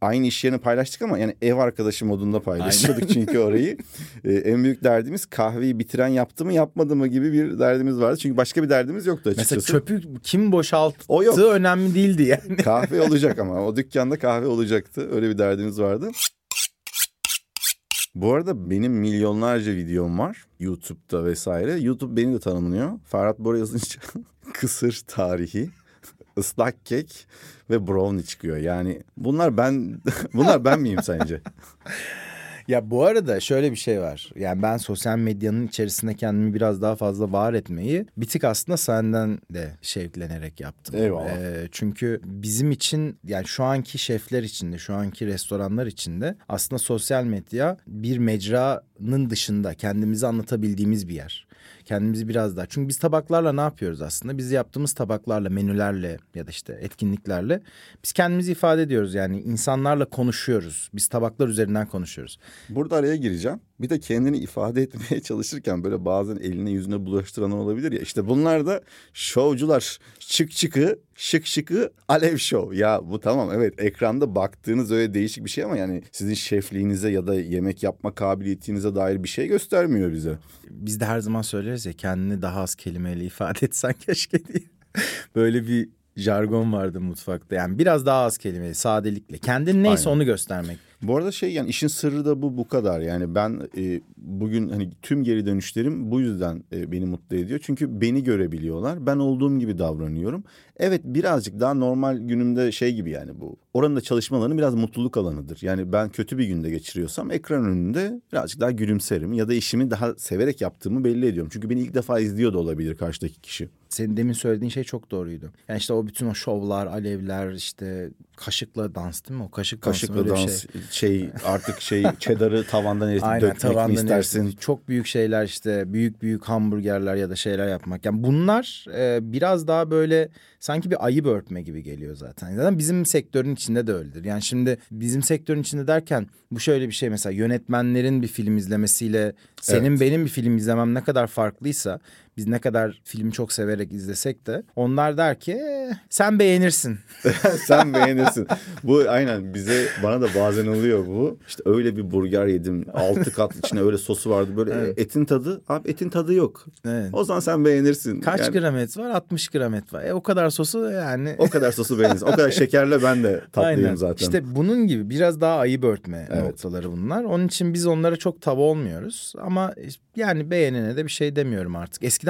aynı iş yerini paylaştık ama yani ev arkadaşı modunda paylaşıyorduk çünkü orayı. Ee, en büyük derdimiz kahveyi bitiren yaptı mı yapmadı mı gibi bir derdimiz vardı. Çünkü başka bir derdimiz yoktu açıkçası. Mesela çöpü kim boşalttığı O yok. önemli değildi yani. kahve olacak ama o dükkanda kahve olacaktı. Öyle bir derdimiz vardı. Bu arada benim milyonlarca videom var YouTube'da vesaire. YouTube beni de tanımlıyor. Ferhat Bora yazınca kısır tarihi, ıslak kek ve brownie çıkıyor. Yani bunlar ben bunlar ben miyim sence? Ya bu arada şöyle bir şey var. Yani ben sosyal medyanın içerisinde kendimi biraz daha fazla var etmeyi bir tık aslında senden de şevklenerek yaptım. Eyvallah. Ee, çünkü bizim için yani şu anki şefler içinde, şu anki restoranlar içinde aslında sosyal medya bir mecranın dışında kendimizi anlatabildiğimiz bir yer. Kendimizi biraz daha. Çünkü biz tabaklarla ne yapıyoruz aslında? Biz yaptığımız tabaklarla, menülerle ya da işte etkinliklerle biz kendimizi ifade ediyoruz. Yani insanlarla konuşuyoruz. Biz tabaklar üzerinden konuşuyoruz. Burada araya gireceğim. Bir de kendini ifade etmeye çalışırken böyle bazen eline yüzüne bulaştıran olabilir ya. İşte bunlar da şovcular. Şık şıkı, şık şıkı, alev şov. Ya bu tamam evet ekranda baktığınız öyle değişik bir şey ama yani sizin şefliğinize ya da yemek yapma kabiliyetinize dair bir şey göstermiyor bize. Biz de her zaman söyleriz ya kendini daha az kelimeyle ifade etsen keşke diye. Böyle bir jargon vardı mutfakta. Yani biraz daha az kelime, sadelikle. Kendin neyse Aynen. onu göstermek. Bu arada şey yani işin sırrı da bu bu kadar. Yani ben e, bugün hani tüm geri dönüşlerim bu yüzden e, beni mutlu ediyor. Çünkü beni görebiliyorlar. Ben olduğum gibi davranıyorum. Evet birazcık daha normal günümde şey gibi yani bu. Oranın da çalışma alanı biraz mutluluk alanıdır. Yani ben kötü bir günde geçiriyorsam ekran önünde birazcık daha gülümserim. Ya da işimi daha severek yaptığımı belli ediyorum. Çünkü beni ilk defa izliyor da olabilir karşıdaki kişi. Senin demin söylediğin şey çok doğruydu. Yani işte o bütün o şovlar, alevler, işte kaşıkla dans değil mi? O kaşık Kaşıkla bir dans şey. şey artık şey cheddar'ı tavandan eritip Aynen dökmek mi tavandan istersin? eritip Çok büyük şeyler işte büyük büyük hamburgerler ya da şeyler yapmak. Yani bunlar e, biraz daha böyle sanki bir ayıp örtme gibi geliyor zaten. Zaten bizim sektörün içinde de öyledir. Yani şimdi bizim sektörün içinde derken bu şöyle bir şey mesela yönetmenlerin bir film izlemesiyle senin benim bir film izlemem ne kadar farklıysa biz ne kadar filmi çok severek izlesek de onlar der ki "Eh, sen beğenirsin. Sen beğenirsin. Bu aynen bize bana da bazen oluyor bu. İşte öyle bir burger yedim. Altı kat içine öyle sosu vardı. Böyle Evet. etin tadı. Abi etin tadı yok. Evet. O zaman sen beğenirsin. Kaç Yani gram et var? 60 gram et var. E o kadar sosu yani. O kadar sosu beğenirsin. O kadar şekerle ben de tatlıyım Aynen. zaten. İşte bunun gibi biraz daha ayıp örtme Evet. noktaları bunlar. Onun için biz onlara çok tava olmuyoruz. Ama yani beğenene de bir şey demiyorum artık. Eskiden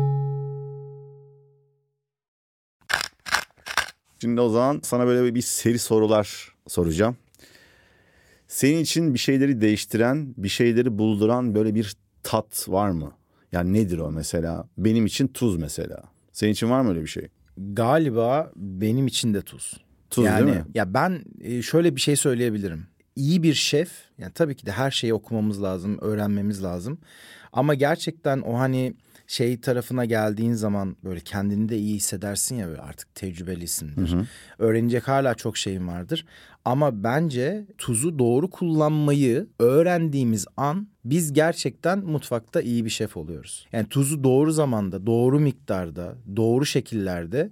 Şimdi o zaman sana böyle bir seri sorular soracağım. Senin için bir şeyleri değiştiren, bir şeyleri bulduran böyle bir tat var mı? Yani nedir o mesela? Benim için tuz mesela. Senin için var mı öyle bir şey? Galiba benim için de tuz. Tuz yani, değil mi? Ya ben e, şöyle bir şey söyleyebilirim. İyi bir şef, yani tabii ki de her şeyi okumamız lazım, öğrenmemiz lazım. Ama gerçekten o hani şey tarafına geldiğin zaman böyle kendini de iyi hissedersin ya böyle artık tecrübelisindir. Öğrenecek hala çok şeyin vardır. Ama bence tuzu doğru kullanmayı öğrendiğimiz an biz gerçekten mutfakta iyi bir şef oluyoruz. Yani tuzu doğru zamanda, doğru miktarda, doğru şekillerde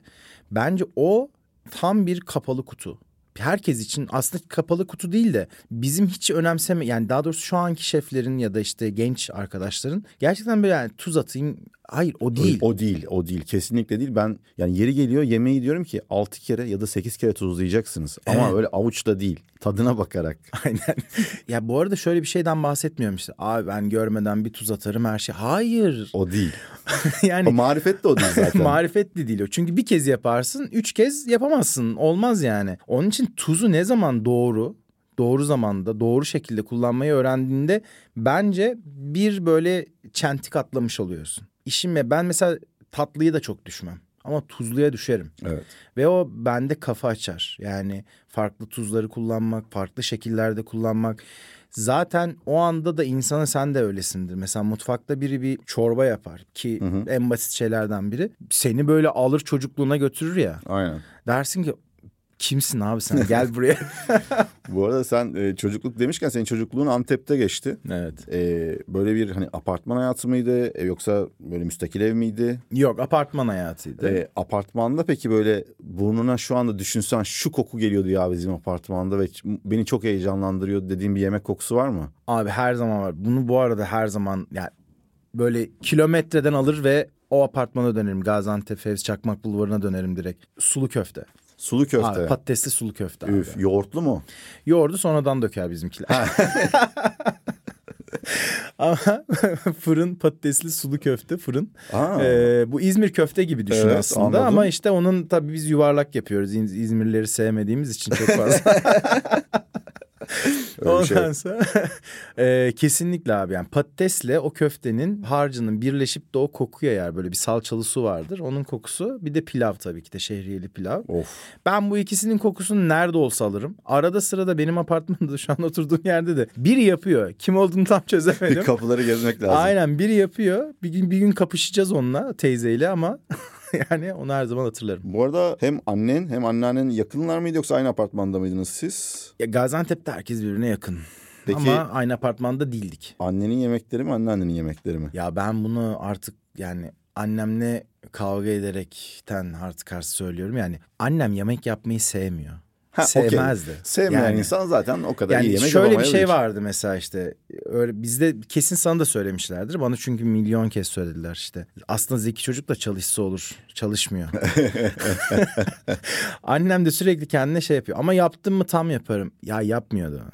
bence o tam bir kapalı kutu. Herkes için aslında kapalı kutu değil de bizim hiç önemseme yani daha doğrusu şu anki şeflerin ya da işte genç arkadaşların gerçekten böyle yani tuz atayım Hayır o değil. O, o değil, o değil. Kesinlikle değil. Ben yani yeri geliyor yemeği diyorum ki 6 kere ya da 8 kere tuzlayacaksınız. Ama Evet. öyle avuçla değil. Tadına bakarak. Aynen. ya bu arada şöyle bir şeyden bahsetmiyorum işte. Abi ben görmeden bir tuz atarım her şey. Hayır. O değil. yani O marifet de o değil zaten. Marifetli değil o. Çünkü bir kez yaparsın, üç kez yapamazsın. Olmaz yani. Onun için tuzu ne zaman doğru, doğru zamanda, doğru şekilde kullanmayı öğrendiğinde bence bir böyle çentik atlamış oluyorsun. İşime ben mesela tatlıyı da çok düşmem. Ama tuzluya düşerim. evet. Ve o bende kafa açar. Yani farklı tuzları kullanmak, farklı şekillerde kullanmak. Zaten o anda da insana sen de öylesindir. Mesela mutfakta biri bir çorba yapar ki en basit şeylerden biri. Seni böyle alır çocukluğuna götürür ya. Aynen. Dersin ki kimsin abi sen gel buraya. Bu arada sen e, çocukluk demişken senin çocukluğun Antep'te geçti. evet. E, böyle bir hani apartman hayatı mıydı e, yoksa böyle müstakil ev miydi? Yok apartman hayatıydı. E, apartmanda peki böyle burnuna şu anda düşünsen şu koku geliyordu ya bizim apartmanda ve beni çok heyecanlandırıyor dediğin bir yemek kokusu var mı? Abi her zaman var. Bunu bu arada her zaman yani böyle kilometreden alır ve o apartmana dönerim. Gaziantep Fevzi Çakmak Bulvarı'na dönerim direkt. Sulu köfte. Sulu köfte. Abi, patatesli sulu köfte abi. Üf, yoğurtlu mu? Yoğurdu sonradan döker bizimkiler. Ama fırın patatesli sulu köfte fırın. Aa. Ee, bu İzmir köfte gibi düşün Evet, aslında. anladım. Ama işte onun tabii biz yuvarlak yapıyoruz. İz- İzmirlileri sevmediğimiz için çok fazla. Şey. Ondan sonra e, kesinlikle abi yani patatesle o köftenin harcının birleşip de o koku yayar. Böyle bir salçalı su vardır. Onun kokusu bir de pilav tabii ki de şehriyeli pilav. Of. Ben bu ikisinin kokusunu nerede olsa alırım. Arada sırada benim apartmanda şu an oturduğum yerde de biri yapıyor. Kim olduğunu tam çözemedim. Kapıları gezmek lazım. Aynen biri yapıyor. Bir gün bir gün kapışacağız onunla teyzeyle ama yani onu her zaman hatırlarım. Bu arada hem annen hem anneannen yakınlar mıydı yoksa aynı apartmanda mıydınız siz? Ya Gaziantep'te herkes birbirine yakın. Peki- Ama aynı apartmanda değildik. Annenin yemekleri mi anneannenin yemekleri mi? Ya ben bunu artık yani annemle kavga ederekten artık artık söylüyorum. Yani annem yemek yapmayı sevmiyor. Ha. Sevmezdi. Sevmeyen Yani- insan zaten o kadar Yani iyi yemek şöyle bir şey vardı mesela işte öyle bizde kesin sana da söylemişlerdir. Bana çünkü milyon kez söylediler işte. Aslında zeki çocuk da çalışsa olur. Çalışmıyor. Annem de sürekli kendine şey yapıyor. Ama yaptım mı tam yaparım. Ya yapmıyordu.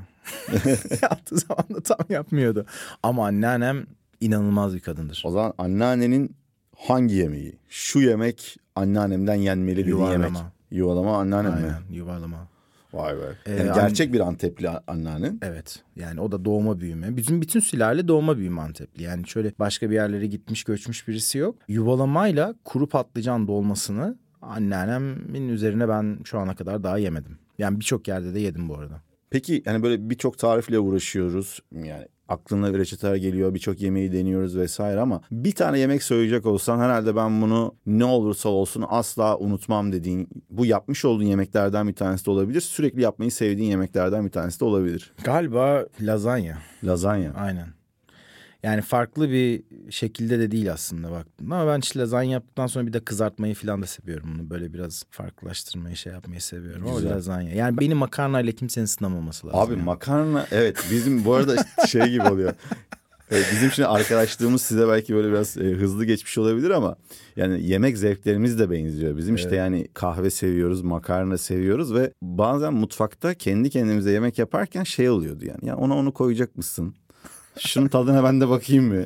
Yaptığı zaman da tam yapmıyordu. Ama anneannem inanılmaz bir kadındır. O zaman anneannenin hangi yemeği? Şu yemek anneannemden yenmeli Yuvarlama. yemek. Yuvalama anneannem mi? Aynen yuvarlama. Vay be. Ee, Yani an- gerçek bir Antepli anneannen. Evet yani o da doğma büyüme. Bizim bütün sülale doğma büyüme Antepli. Yani şöyle başka bir yerlere gitmiş göçmüş birisi yok. Yuvalamayla kuru patlıcan dolmasını anneannemin üzerine ben şu ana kadar daha yemedim. Yani birçok yerde de yedim bu arada. Peki hani böyle birçok tarifle uğraşıyoruz. Yani aklına bir reçeteler geliyor, birçok yemeği deniyoruz vesaire ama bir tane yemek söyleyecek olsan herhalde ben bunu ne olursa olsun asla unutmam dediğin bu yapmış olduğun yemeklerden bir tanesi de olabilir. Sürekli yapmayı sevdiğin yemeklerden bir tanesi de olabilir. Galiba lazanya. Lazanya. Aynen. Yani farklı bir şekilde de değil aslında baktığımda. Ama ben işte lazanya yaptıktan sonra bir de kızartmayı falan da seviyorum. Bunu böyle biraz farklılaştırmayı şey yapmayı seviyorum. Güzel. O lazanya. Yani beni makarnayla kimsenin sınamaması lazım. Abi yani. makarna evet bizim bu arada şey gibi oluyor. Evet, bizim şimdi arkadaşlığımız size belki böyle biraz e, hızlı geçmiş olabilir ama yani yemek zevklerimiz de benziyor. Bizim işte yani kahve seviyoruz, makarna seviyoruz ve bazen mutfakta kendi kendimize yemek yaparken şey oluyordu yani. Ya ona onu koyacak mısın? Şunun tadına ben de bakayım mı?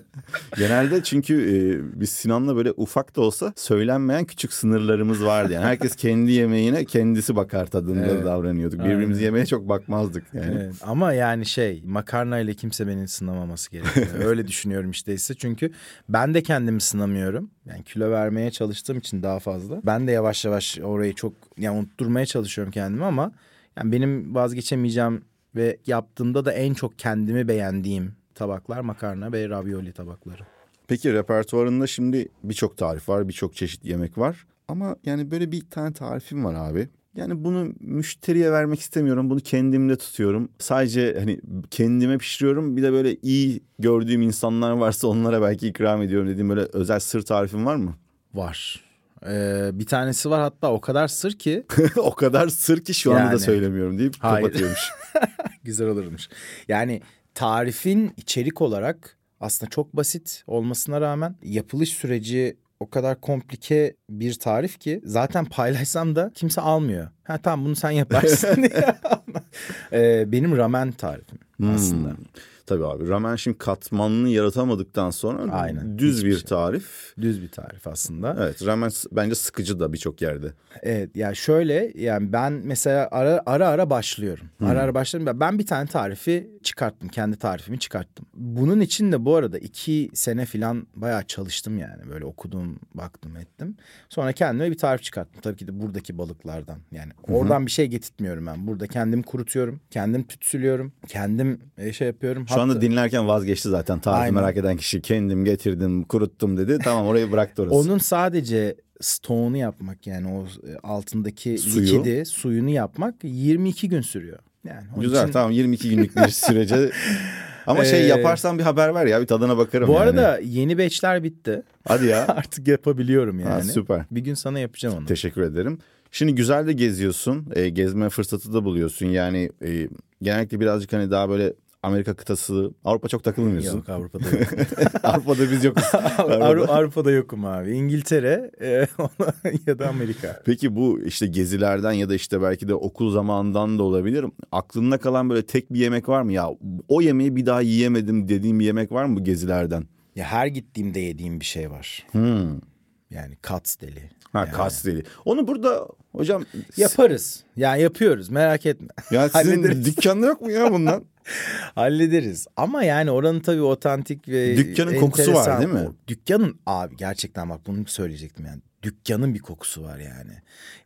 Genelde çünkü e, biz Sinan'la böyle ufak da olsa söylenmeyen küçük sınırlarımız vardı. Yani herkes kendi yemeğine kendisi bakar tadında Evet. davranıyorduk. Aynen. Birbirimizi yemeğe çok bakmazdık yani. Evet, ama yani şey makarnayla kimse beni sınamaması gerekiyor. Öyle düşünüyorum işte ise çünkü ben de kendimi sınamıyorum. Yani kilo vermeye çalıştığım için daha fazla. Ben de yavaş yavaş orayı çok yani unutturmaya çalışıyorum kendimi ama yani benim vazgeçemeyeceğim ve yaptığımda da en çok kendimi beğendiğim tabaklar makarna ve ravioli tabakları. Peki repertuarında şimdi birçok tarif var, birçok çeşit yemek var. Ama yani böyle bir tane tarifim var abi. Yani bunu müşteriye vermek istemiyorum. Bunu kendimde tutuyorum. Sadece hani kendime pişiriyorum. Bir de böyle iyi gördüğüm insanlar varsa onlara belki ikram ediyorum dediğim böyle özel sır tarifim var mı? Var. Ee, bir tanesi var hatta o kadar sır ki o kadar sır ki şu anda da Yani. söylemiyorum deyip Hayır. kapatıyormuş. güzel olurmuş. Yani tarifin içerik olarak Aslında çok basit olmasına rağmen yapılış süreci o kadar komplike bir tarif ki zaten paylaşsam da kimse almıyor. Ha tamam bunu sen yaparsın diye. Ee, benim ramen tarifim aslında. Hmm. Tabii abi ramen şimdi katmanını yaratamadıktan sonra Aynen, düz hiçbir bir şey. tarif. Düz bir tarif aslında. Evet ramen bence sıkıcı da birçok yerde. Evet yani şöyle yani ben mesela ara ara ara başlıyorum. Ara ara başlıyorum. Ben bir tane tarifi çıkarttım. Kendi tarifimi çıkarttım. Bunun için de bu arada iki sene falan bayağı çalıştım yani. Böyle okudum, baktım, ettim. Sonra kendime bir tarif çıkarttım. Tabii ki de buradaki balıklardan. Yani oradan bir şey getirtmiyorum ben. Burada kendim kurutuyorum. Kendim tütsülüyorum. Kendim e, şey yapıyorum. Şu anda Hatta- dinlerken vazgeçti zaten. Tarifi Aynen. merak eden kişi kendim getirdim, kuruttum dedi. Tamam orayı bıraktı orası. Onun sadece stoğunu yapmak yani o e, altındaki Suyu. likidi, suyunu yapmak 22 gün sürüyor. Yani onun Güzel için- tamam 22 günlük bir sürece. Ama şey Ee, yaparsan bir haber ver ya bir tadına bakarım Bu yani. arada yeni batchler bitti. Hadi ya. Artık yapabiliyorum yani. Ha, süper. Bir gün sana yapacağım onu. Teşekkür ederim. Şimdi güzel de geziyorsun. E, gezme fırsatı da buluyorsun. Yani e, genellikle birazcık hani daha böyle Amerika kıtası. Avrupa çok takılmıyorsun. Yok Avrupa'da yok. Avrupa'da biz yokuz. Avru- Avrupa'da yokum abi. İngiltere e, ya da Amerika. Peki bu işte gezilerden ya da işte belki de okul zamanından da olabilir. Aklında kalan böyle tek bir yemek var mı? Ya o yemeği bir daha yiyemedim dediğim bir yemek var mı bu gezilerden? Ya her gittiğimde yediğim bir şey var. Hmm. Yani Katz deli. Ha Yani. kasteli. Onu burada hocam Yaparız. Yani yapıyoruz merak etme. ya sizin dükkanda yok mu ya bundan? Hallederiz. Ama yani oranın tabii otantik ve Dükkanın kokusu var değil mi? Dükkanın abi gerçekten bak bunu söyleyecektim yani. Dükkanın bir kokusu var yani.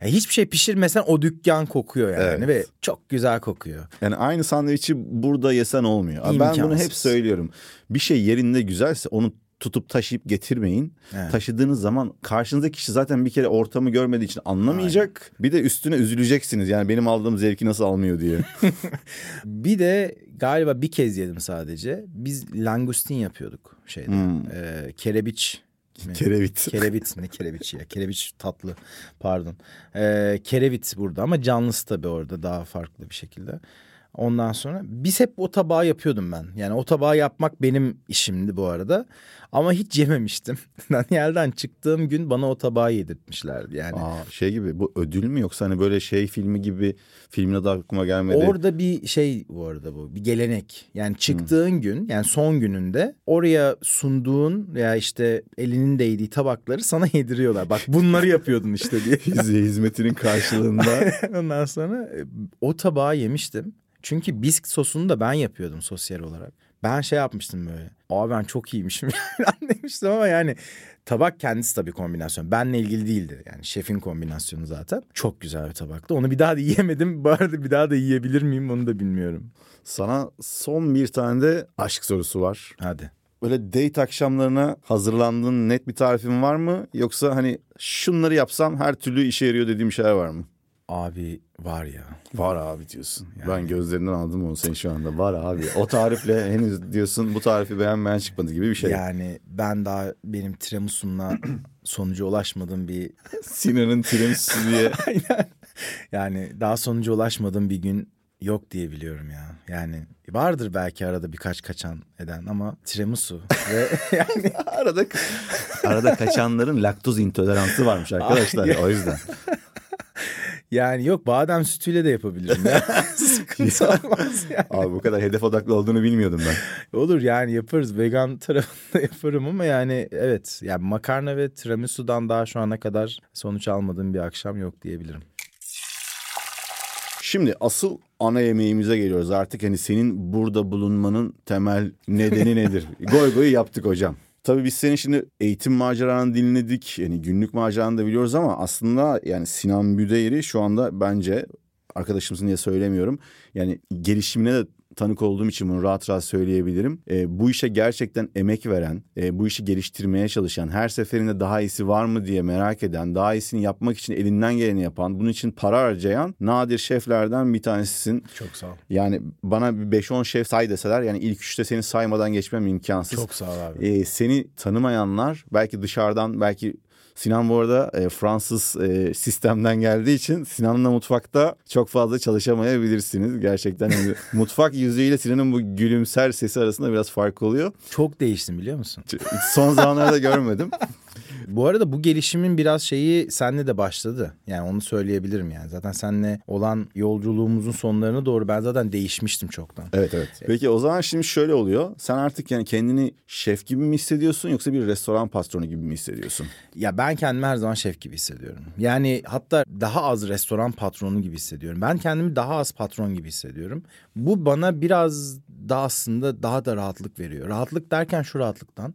Ya hiçbir şey pişirmesen o dükkan kokuyor yani Evet. ve çok güzel kokuyor. Yani aynı sandviçi burada yesen olmuyor. Abi Ben bunu hep İmkansız. söylüyorum. Bir şey yerinde güzelse onu tutup taşıyıp getirmeyin. Evet. Taşıdığınız zaman karşınızdaki kişi zaten bir kere ortamı görmediği için anlamayacak. Bir de üstüne üzüleceksiniz. Yani benim aldığım zevki nasıl almıyor diye. Bir de galiba bir kez yedim sadece. Biz langustin yapıyorduk şeyde. Hmm. Ee, kerebiç. Kerevit. Kerevit ne kerebiç ya? Kerebiç tatlı pardon. Ee, kerevit burada ama canlısı tabii orada daha farklı bir şekilde. Ondan sonra biz hep o tabağı yapıyordum ben. Yani o tabağı yapmak benim işimdi bu arada. Ama hiç yememiştim. Daniel'den çıktığım gün bana o tabağı yedirtmişlerdi. Yani Aa, şey gibi bu ödül mü yoksa hani böyle şey filmi gibi filmin adı aklıma gelmedi. Orada bir şey bu arada bu bir gelenek. Yani çıktığın gün yani son gününde oraya sunduğun veya işte elinin değdiği tabakları sana yediriyorlar. Bak bunları yapıyordun işte diye. Hiz- hizmetinin karşılığında. Ondan sonra e, o tabağı yemiştim. Çünkü bisk sosunu da ben yapıyordum sosyal olarak. Ben şey yapmıştım böyle. Aa ben çok iyiymişim demiştim ama yani tabak kendisi tabii kombinasyon. Benle ilgili değildi. Yani şefin kombinasyonu zaten. Çok güzel bir tabaktı. Onu bir daha da yiyemedim. Bu arada bir daha da yiyebilir miyim onu da bilmiyorum. Sana son bir tane de aşk sorusu var. Hadi. Böyle date akşamlarına hazırlandığın net bir tarifin var mı? Yoksa hani şunları yapsam her türlü işe yarıyor dediğim şeyler var mı? Abi var ya. Var abi diyorsun. Ben gözlerinden aldım onu senin şu anda. Var abi. O tarifle henüz diyorsun bu tarifi beğenmeyen çıkmadı gibi bir şey. Yani ben daha benim tiramisu'mla sonuca ulaşmadığım bir Sinan'ın tiramisu diye. Aynen. Yani daha sonuca ulaşmadığım bir gün yok diye biliyorum ya. Yani vardır belki arada birkaç kaçan eden ama tiramisu ve yani arada arada kaçanların laktoz intoleransı varmış arkadaşlar. O yüzden. Yani yok badem sütüyle de yapabilirim ya. Sıkıntı olmaz yani. Abi bu kadar hedef odaklı olduğunu bilmiyordum ben. Olur yani yaparız. Vegan tarafında yaparım ama yani evet. Yani makarna ve tiramisu'dan daha şu ana kadar sonuç almadığım bir akşam yok diyebilirim. Şimdi asıl ana yemeğimize geliyoruz. Artık hani senin burada bulunmanın temel nedeni nedir? goy goy yaptık hocam. Tabii biz senin şimdi eğitim maceranı dinledik. Yani günlük maceranı da biliyoruz ama aslında yani Sinan Büdeyri şu anda bence arkadaşımsın diye söylemiyorum. Yani gelişimine de tanık olduğum için bunu rahat rahat söyleyebilirim. E, bu işe gerçekten emek veren, e, bu işi geliştirmeye çalışan, her seferinde daha iyisi var mı diye merak eden, daha iyisini yapmak için elinden geleni yapan, bunun için para harcayan nadir şeflerden bir tanesisin. Çok sağ ol. Yani bana bir 5-10 şef say deseler yani ilk üçte seni saymadan geçmem imkansız. Çok sağ ol abi. E, seni tanımayanlar belki dışarıdan belki Sinan bu arada e, Fransız e, sistemden geldiği için Sinan'la mutfakta çok fazla çalışamayabilirsiniz. Gerçekten hani mutfak yüzüyle Sinan'ın bu gülümser sesi arasında biraz fark oluyor. Çok değiştim biliyor musun? Son zamanlarda görmedim. Bu arada bu gelişimin biraz şeyi senle de başladı. Yani onu söyleyebilirim yani. Zaten seninle olan yolculuğumuzun sonlarına doğru ben zaten değişmiştim çoktan. Evet evet. Peki o zaman şimdi şöyle oluyor. Sen artık yani kendini şef gibi mi hissediyorsun yoksa bir restoran patronu gibi mi hissediyorsun? Ya ben kendimi her zaman şef gibi hissediyorum. Yani hatta daha az restoran patronu gibi hissediyorum. Ben kendimi daha az patron gibi hissediyorum. Bu bana biraz daha aslında daha da rahatlık veriyor. Rahatlık derken şu rahatlıktan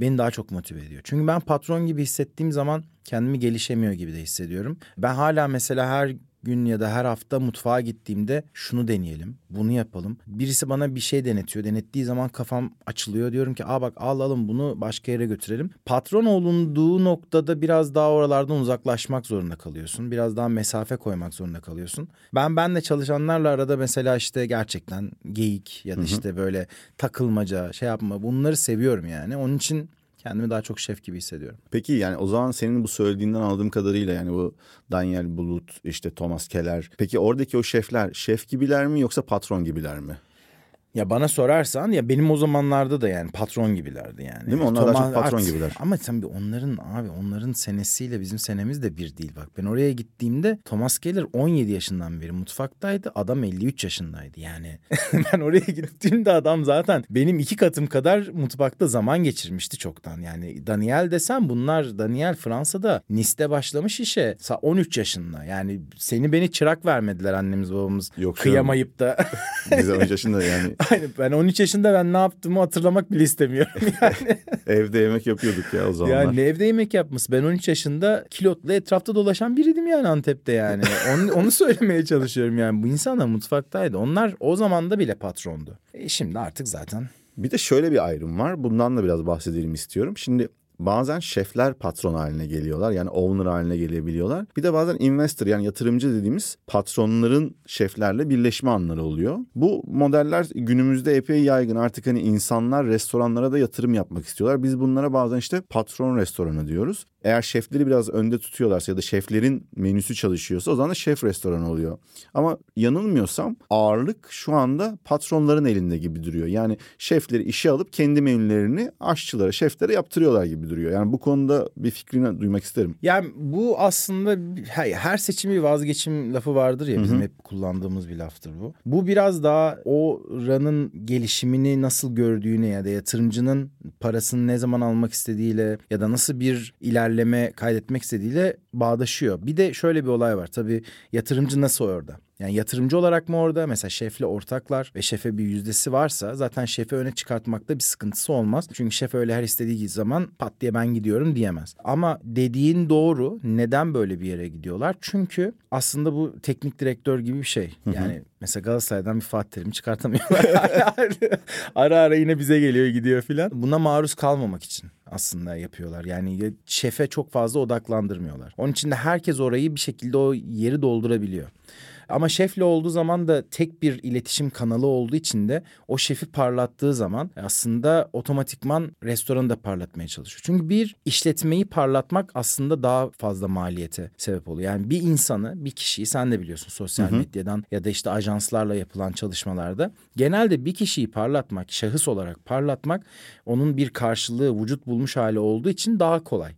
beni daha çok motive ediyor. Çünkü ben patron gibi hissettiğim zaman kendimi gelişemiyor gibi de hissediyorum. Ben hala mesela her gün ya da her hafta mutfağa gittiğimde şunu deneyelim, bunu yapalım. Birisi bana bir şey denetiyor. Denettiği zaman kafam açılıyor. Diyorum ki aa bak alalım bunu başka yere götürelim. Patron olunduğu noktada biraz daha oralardan uzaklaşmak zorunda kalıyorsun. Biraz daha mesafe koymak zorunda kalıyorsun. Ben benle çalışanlarla arada mesela işte gerçekten geyik ya da işte böyle takılmaca şey yapma bunları seviyorum yani. Onun için Kendimi daha çok şef gibi hissediyorum. Peki yani o zaman senin bu söylediğinden anladığım kadarıyla yani bu Daniel Bulut işte Thomas Keller. Peki oradaki o şefler şef gibiler mi yoksa patron gibiler mi? Ya bana sorarsan ya benim o zamanlarda da yani patron gibilerdi yani. Değil mi? Onlar daha çok patron gibiler. Ama tabii onların abi onların senesiyle bizim senemiz de bir değil bak. Ben oraya gittiğimde Thomas Keller 17 yaşından beri mutfaktaydı. Adam 53 yaşındaydı yani. ben oraya gittiğimde adam zaten benim iki katım kadar mutfakta zaman geçirmişti çoktan. Yani Daniel desem bunlar Daniel Fransa'da Nice'de başlamış işe 13 yaşında. Yani seni beni çırak vermediler annemiz babamız. Yok. Kıyamayıp da. Biz 13 yaşında yani Aynen ben 13 yaşında ben ne yaptığımı hatırlamak bile istemiyorum yani. evde yemek yapıyorduk ya o zamanlar. yani evde yemek yapması. Ben 13 yaşında kilotla etrafta dolaşan biriydim yani Antep'te yani. Onu, onu söylemeye çalışıyorum yani. Bu insanlar mutfaktaydı. Onlar o zaman da bile patrondu. E şimdi artık zaten Bir de şöyle bir ayrım var. Bundan da biraz bahsedelim istiyorum. Şimdi bazen şefler patron haline geliyorlar. Yani owner haline gelebiliyorlar. Bir de bazen investor yani yatırımcı dediğimiz patronların şeflerle birleşme anları oluyor. Bu modeller günümüzde epey yaygın. Artık hani insanlar restoranlara da yatırım yapmak istiyorlar. Biz bunlara bazen işte patron restoranı diyoruz. Eğer şefleri biraz önde tutuyorlarsa ya da şeflerin menüsü çalışıyorsa o zaman da şef restoranı oluyor. Ama yanılmıyorsam ağırlık şu anda patronların elinde gibi duruyor. Yani şefleri işe alıp kendi menülerini aşçılara, şeflere yaptırıyorlar gibi duruyor. Yani bu konuda bir fikrini duymak isterim. Yani bu aslında her, seçim bir vazgeçim lafı vardır ya bizim hep kullandığımız bir laftır bu. Bu biraz daha o ranın gelişimini nasıl gördüğüne ya da yatırımcının parasını ne zaman almak istediğiyle ya da nasıl bir ilerleme kaydetmek istediğiyle bağdaşıyor. Bir de şöyle bir olay var tabii yatırımcı nasıl orada? Yani yatırımcı olarak mı orada? Mesela şefle ortaklar ve şefe bir yüzdesi varsa zaten şefi öne çıkartmakta bir sıkıntısı olmaz. Çünkü şef öyle her istediği zaman pat diye ben gidiyorum diyemez. Ama dediğin doğru. Neden böyle bir yere gidiyorlar? Çünkü aslında bu teknik direktör gibi bir şey. Yani mesela Galatasaray'dan bir Fatih Terim'i çıkartamıyorlar. ara ara yine bize geliyor gidiyor filan. Buna maruz kalmamak için aslında yapıyorlar. Yani şefe çok fazla odaklandırmıyorlar. Onun için de herkes orayı bir şekilde o yeri doldurabiliyor. Ama şefle olduğu zaman da tek bir iletişim kanalı olduğu için de o şefi parlattığı zaman aslında otomatikman restoranı da parlatmaya çalışıyor. Çünkü bir işletmeyi parlatmak aslında daha fazla maliyete sebep oluyor. Yani bir insanı, bir kişiyi sen de biliyorsun sosyal medyadan ya da işte ajanslarla yapılan çalışmalarda genelde bir kişiyi parlatmak, şahıs olarak parlatmak onun bir karşılığı vücut bulmuş hali olduğu için daha kolay.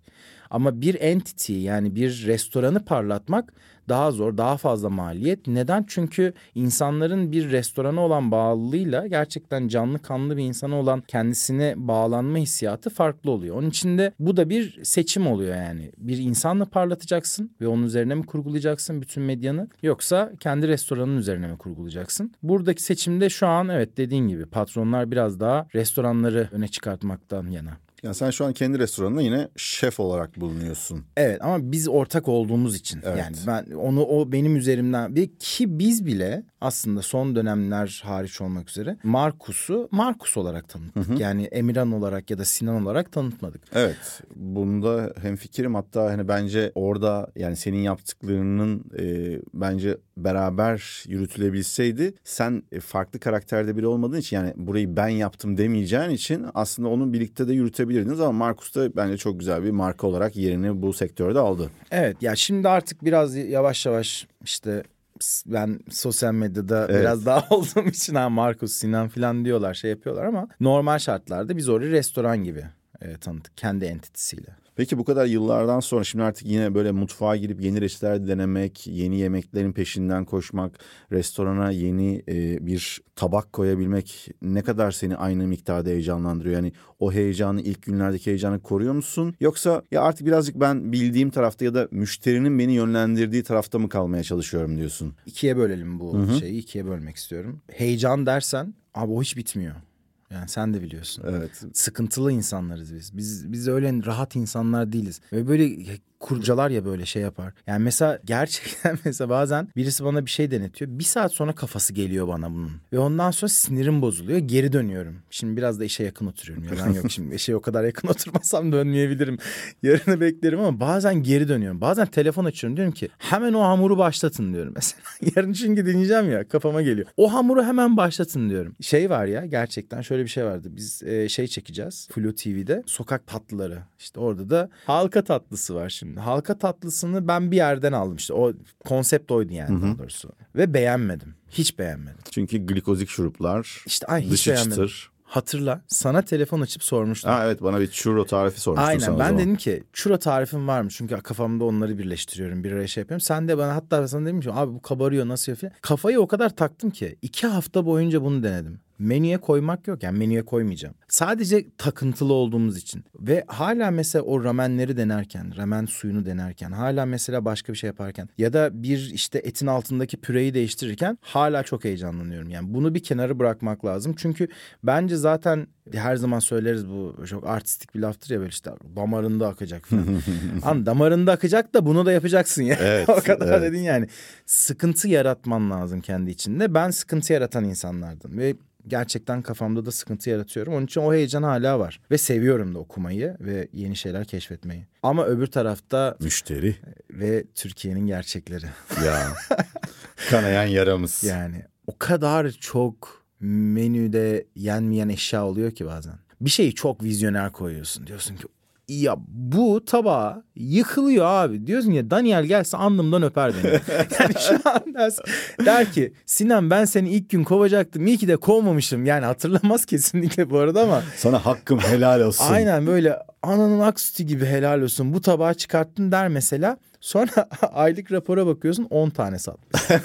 Ama bir entity yani bir restoranı parlatmak daha zor, daha fazla maliyet. Neden? Çünkü insanların bir restorana olan bağlılığıyla gerçekten canlı kanlı bir insana olan kendisine bağlanma hissiyatı farklı oluyor. Onun için de bu da bir seçim oluyor yani. Bir insanla parlatacaksın ve onun üzerine mi kurgulayacaksın bütün medyanı yoksa kendi restoranın üzerine mi kurgulayacaksın? Buradaki seçimde şu an evet dediğin gibi patronlar biraz daha restoranları öne çıkartmaktan yana. Yani sen şu an kendi restoranında yine şef olarak bulunuyorsun. Evet ama biz ortak olduğumuz için Evet. yani ben onu o benim üzerimden bir ki biz bile aslında son dönemler hariç olmak üzere Markus'u Markus olarak tanıttık. Yani Emirhan olarak ya da Sinan olarak tanıtmadık. Evet. Bunda hem fikrim hatta hani bence orada yani senin yaptıklarının e, bence beraber yürütülebilseydi sen e, farklı karakterde biri olmadığın için yani burayı ben yaptım demeyeceğin için aslında onun birlikte de yürütebilirsin yapabilirdiniz ama Markus da bence çok güzel bir marka olarak yerini bu sektörde aldı. Evet ya şimdi artık biraz yavaş yavaş işte ben sosyal medyada Evet. biraz daha olduğum için ha Markus Sinan falan diyorlar şey yapıyorlar ama normal şartlarda biz orayı restoran gibi e, tanıttık kendi entitisiyle. Peki bu kadar yıllardan sonra şimdi artık yine böyle mutfağa girip yeni reçeteler denemek, yeni yemeklerin peşinden koşmak, restorana yeni e, bir tabak koyabilmek ne kadar seni aynı miktarda heyecanlandırıyor? Yani o heyecanı ilk günlerdeki heyecanı koruyor musun? Yoksa ya artık birazcık ben bildiğim tarafta ya da müşterinin beni yönlendirdiği tarafta mı kalmaya çalışıyorum diyorsun? İkiye bölelim bu şeyi ikiye bölmek istiyorum. Heyecan dersen abi o hiç bitmiyor. Yani sen de biliyorsun. Evet. Sıkıntılı insanlarız biz. Biz biz öyle rahat insanlar değiliz. Ve böyle kurcalar ya böyle şey yapar. Yani mesela gerçekten mesela bazen birisi bana bir şey denetiyor. Bir saat sonra kafası geliyor bana bunun. Ve ondan sonra sinirim bozuluyor. Geri dönüyorum. Şimdi biraz da işe yakın oturuyorum. Yalan yok şimdi. İşe o kadar yakın oturmasam dönmeyebilirim. Yarını beklerim ama bazen geri dönüyorum. Bazen telefon açıyorum. Diyorum ki hemen o hamuru başlatın diyorum mesela. Yarın çünkü deneyeceğim ya kafama geliyor. O hamuru hemen başlatın diyorum. Şey var ya gerçekten şöyle bir şey vardı. Biz e, şey çekeceğiz. Flu TV'de sokak tatlıları. İşte orada da halka tatlısı var şimdi. Halka tatlısını ben bir yerden aldım işte. O konsept oydu yani daha doğrusu. Ve beğenmedim. Hiç beğenmedim. Çünkü glikozik şuruplar, İşte ay hiç dışı beğenmedim. çıtır. Hatırla sana telefon açıp sormuştum. Ha evet bana bir churro tarifi sormuştun sen Aynen o ben zaman. dedim ki churro tarifim var mı? Çünkü kafamda onları birleştiriyorum. Bir araya şey yapıyorum. Sen de bana hatta sana dedim ki abi bu kabarıyor nasıl yapıyor? Kafayı o kadar taktım ki iki hafta boyunca bunu denedim. Menüye koymak yok yani menüye koymayacağım. Sadece takıntılı olduğumuz için. Ve hala mesela o ramenleri denerken, ramen suyunu denerken, hala mesela başka bir şey yaparken ya da bir işte etin altındaki püreyi değiştirirken hala çok heyecanlanıyorum. Yani bunu bir kenara bırakmak lazım. Çünkü bence zaten her zaman söyleriz bu çok artistik bir laftır ya böyle işte damarında akacak falan. Ama damarında akacak da bunu da yapacaksın ya. Evet, o kadar evet. dedin yani. Sıkıntı yaratman lazım kendi içinde. Ben sıkıntı yaratan insanlardım ve gerçekten kafamda da sıkıntı yaratıyorum. Onun için o heyecan hala var. Ve seviyorum da okumayı ve yeni şeyler keşfetmeyi. Ama öbür tarafta Müşteri. ve Türkiye'nin gerçekleri. Ya. Kanayan yaramız. Yani o kadar çok menüde yenmeyen eşya oluyor ki bazen. Bir şeyi çok vizyoner koyuyorsun. Diyorsun ki ya bu tabağa yıkılıyor abi. Diyorsun ya Daniel gelse alnımdan öper beni. yani şu an der, der ki Sinan ben seni ilk gün kovacaktım. İyi ki de kovmamışım. Yani hatırlamaz kesinlikle bu arada ama Sana hakkım helal olsun. Aynen böyle ananın ak sütü gibi helal olsun bu tabağı çıkarttın der mesela. Sonra aylık rapora bakıyorsun 10 tane satmış.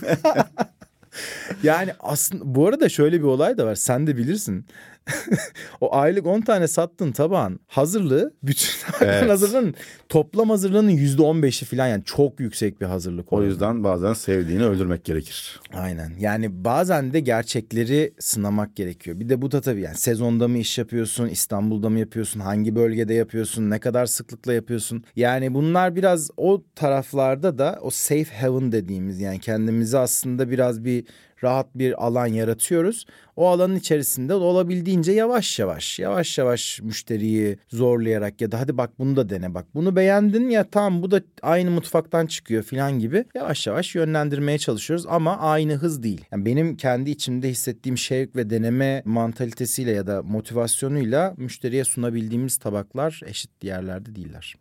yani aslında bu arada şöyle bir olay da var sen de bilirsin. o aylık 10 tane sattığın tabağın hazırlığı bütün Evet. hazırlığın toplam hazırlığının %15'i falan yani çok yüksek bir hazırlık. O yüzden bazen sevdiğini öldürmek gerekir. Aynen. Yani bazen de gerçekleri sınamak gerekiyor. Bir de bu da tabii yani sezonda mı iş yapıyorsun, İstanbul'da mı yapıyorsun, hangi bölgede yapıyorsun, ne kadar sıklıkla yapıyorsun. Yani bunlar biraz o taraflarda da o safe haven dediğimiz yani kendimizi aslında biraz bir rahat bir alan yaratıyoruz. O alanın içerisinde olabildiğince yavaş yavaş, yavaş yavaş müşteriyi zorlayarak ya da hadi bak bunu da dene bak. Bunu beğendin ya tamam bu da aynı mutfaktan çıkıyor falan gibi yavaş yavaş yönlendirmeye çalışıyoruz ama aynı hız değil. Yani benim kendi içimde hissettiğim şevk ve deneme mantalitesiyle ya da motivasyonuyla müşteriye sunabildiğimiz tabaklar eşit yerlerde değiller.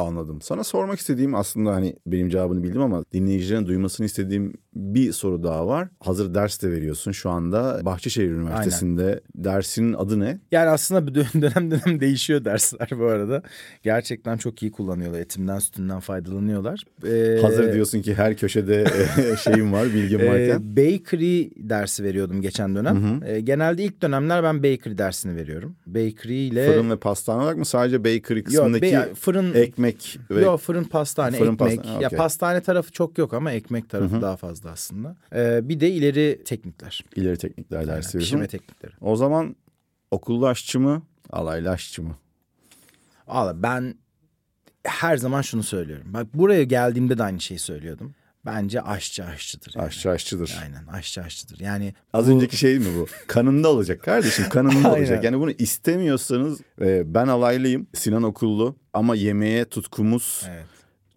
Anladım. Sana sormak istediğim aslında hani benim cevabını bildim ama dinleyicilerin duymasını istediğim bir soru daha var. Hazır ders de veriyorsun şu anda Bahçeşehir Üniversitesi'nde. Dersinin adı ne? Yani aslında bir dön- dönem dönem değişiyor dersler bu arada. Gerçekten çok iyi kullanıyorlar. Etimden sütünden faydalanıyorlar. Ee, Hazır diyorsun ki her köşede e, şeyim var, bilgim varken. Ee, bakery dersi veriyordum geçen dönem. Ee, genelde ilk dönemler ben bakery dersini veriyorum. Bakery ile Fırın ve pastane olarak mı sadece bakery kısmındaki be- fırın ekmek ve Yok fırın pastane Fırın ekmek. pastane, Ya okey. pastane tarafı çok yok ama ekmek tarafı daha fazla aslında. Ee, bir de ileri teknikler. ileri teknikler dersi pişirme veriyorsun. teknikleri. O zaman okullu aşçı mı, alaylı aşçı mı? Valla ben her zaman şunu söylüyorum. Bak buraya geldiğimde de aynı şeyi söylüyordum. Bence aşçı aşçıdır. yani. Aşçı aşçıdır. Aynen aşçı aşçıdır. Yani Az bu- önceki şey mi bu? Kanında olacak kardeşim kanında olacak. Yani bunu istemiyorsanız e, ben alaylıyım Sinan okullu ama yemeğe tutkumuz Evet.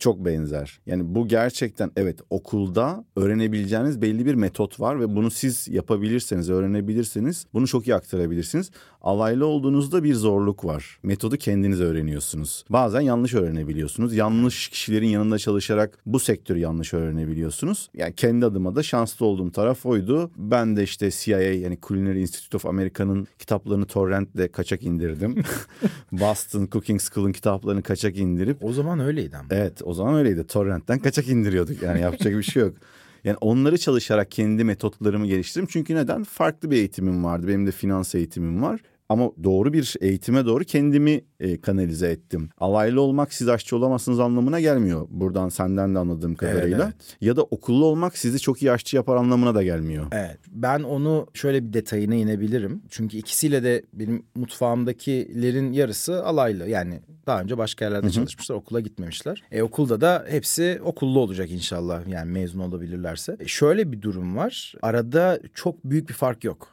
Çok benzer. Yani bu gerçekten evet okulda öğrenebileceğiniz belli bir metot var ve bunu siz yapabilirseniz, öğrenebilirseniz bunu çok iyi aktarabilirsiniz. Alaylı olduğunuzda bir zorluk var. Metodu kendiniz öğreniyorsunuz. Bazen yanlış öğrenebiliyorsunuz. Yanlış kişilerin yanında çalışarak bu sektörü yanlış öğrenebiliyorsunuz. Yani kendi adıma da şanslı olduğum taraf oydu. Ben de işte CIA yani Culinary Institute of America'nın kitaplarını torrentle kaçak indirdim. Boston Cooking School'un kitaplarını kaçak indirip O zaman öyleydi ama. Evet o zaman öyleydi. Torrent'ten kaçak indiriyorduk. Yani yapacak bir şey yok. Yani onları çalışarak kendi metotlarımı geliştirdim. Çünkü neden? Farklı bir eğitimim vardı. Benim de finans eğitimim var. Ama doğru bir eğitime doğru kendimi e, kanalize ettim. Alaylı olmak siz aşçı olamazsınız anlamına gelmiyor. Buradan senden de anladığım kadarıyla. evet. Ya da okullu olmak sizi çok iyi aşçı yapar anlamına da gelmiyor. Evet. Ben onu şöyle bir detayına inebilirim. Çünkü ikisiyle de benim mutfağımdakilerin yarısı alaylı. Yani daha önce başka yerlerde çalışmışlar, okula gitmemişler. E okulda da hepsi okullu olacak inşallah. Yani mezun olabilirlerse. E, şöyle bir durum var. Arada çok büyük bir fark yok.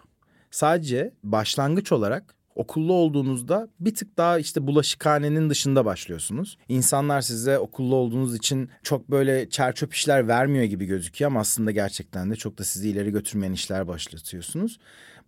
Sadece başlangıç olarak okullu olduğunuzda bir tık daha işte bulaşıkhanenin dışında başlıyorsunuz. İnsanlar size okullu olduğunuz için çok böyle çerçöp işler vermiyor gibi gözüküyor ama aslında gerçekten de çok da sizi ileri götürmeyen işler başlatıyorsunuz.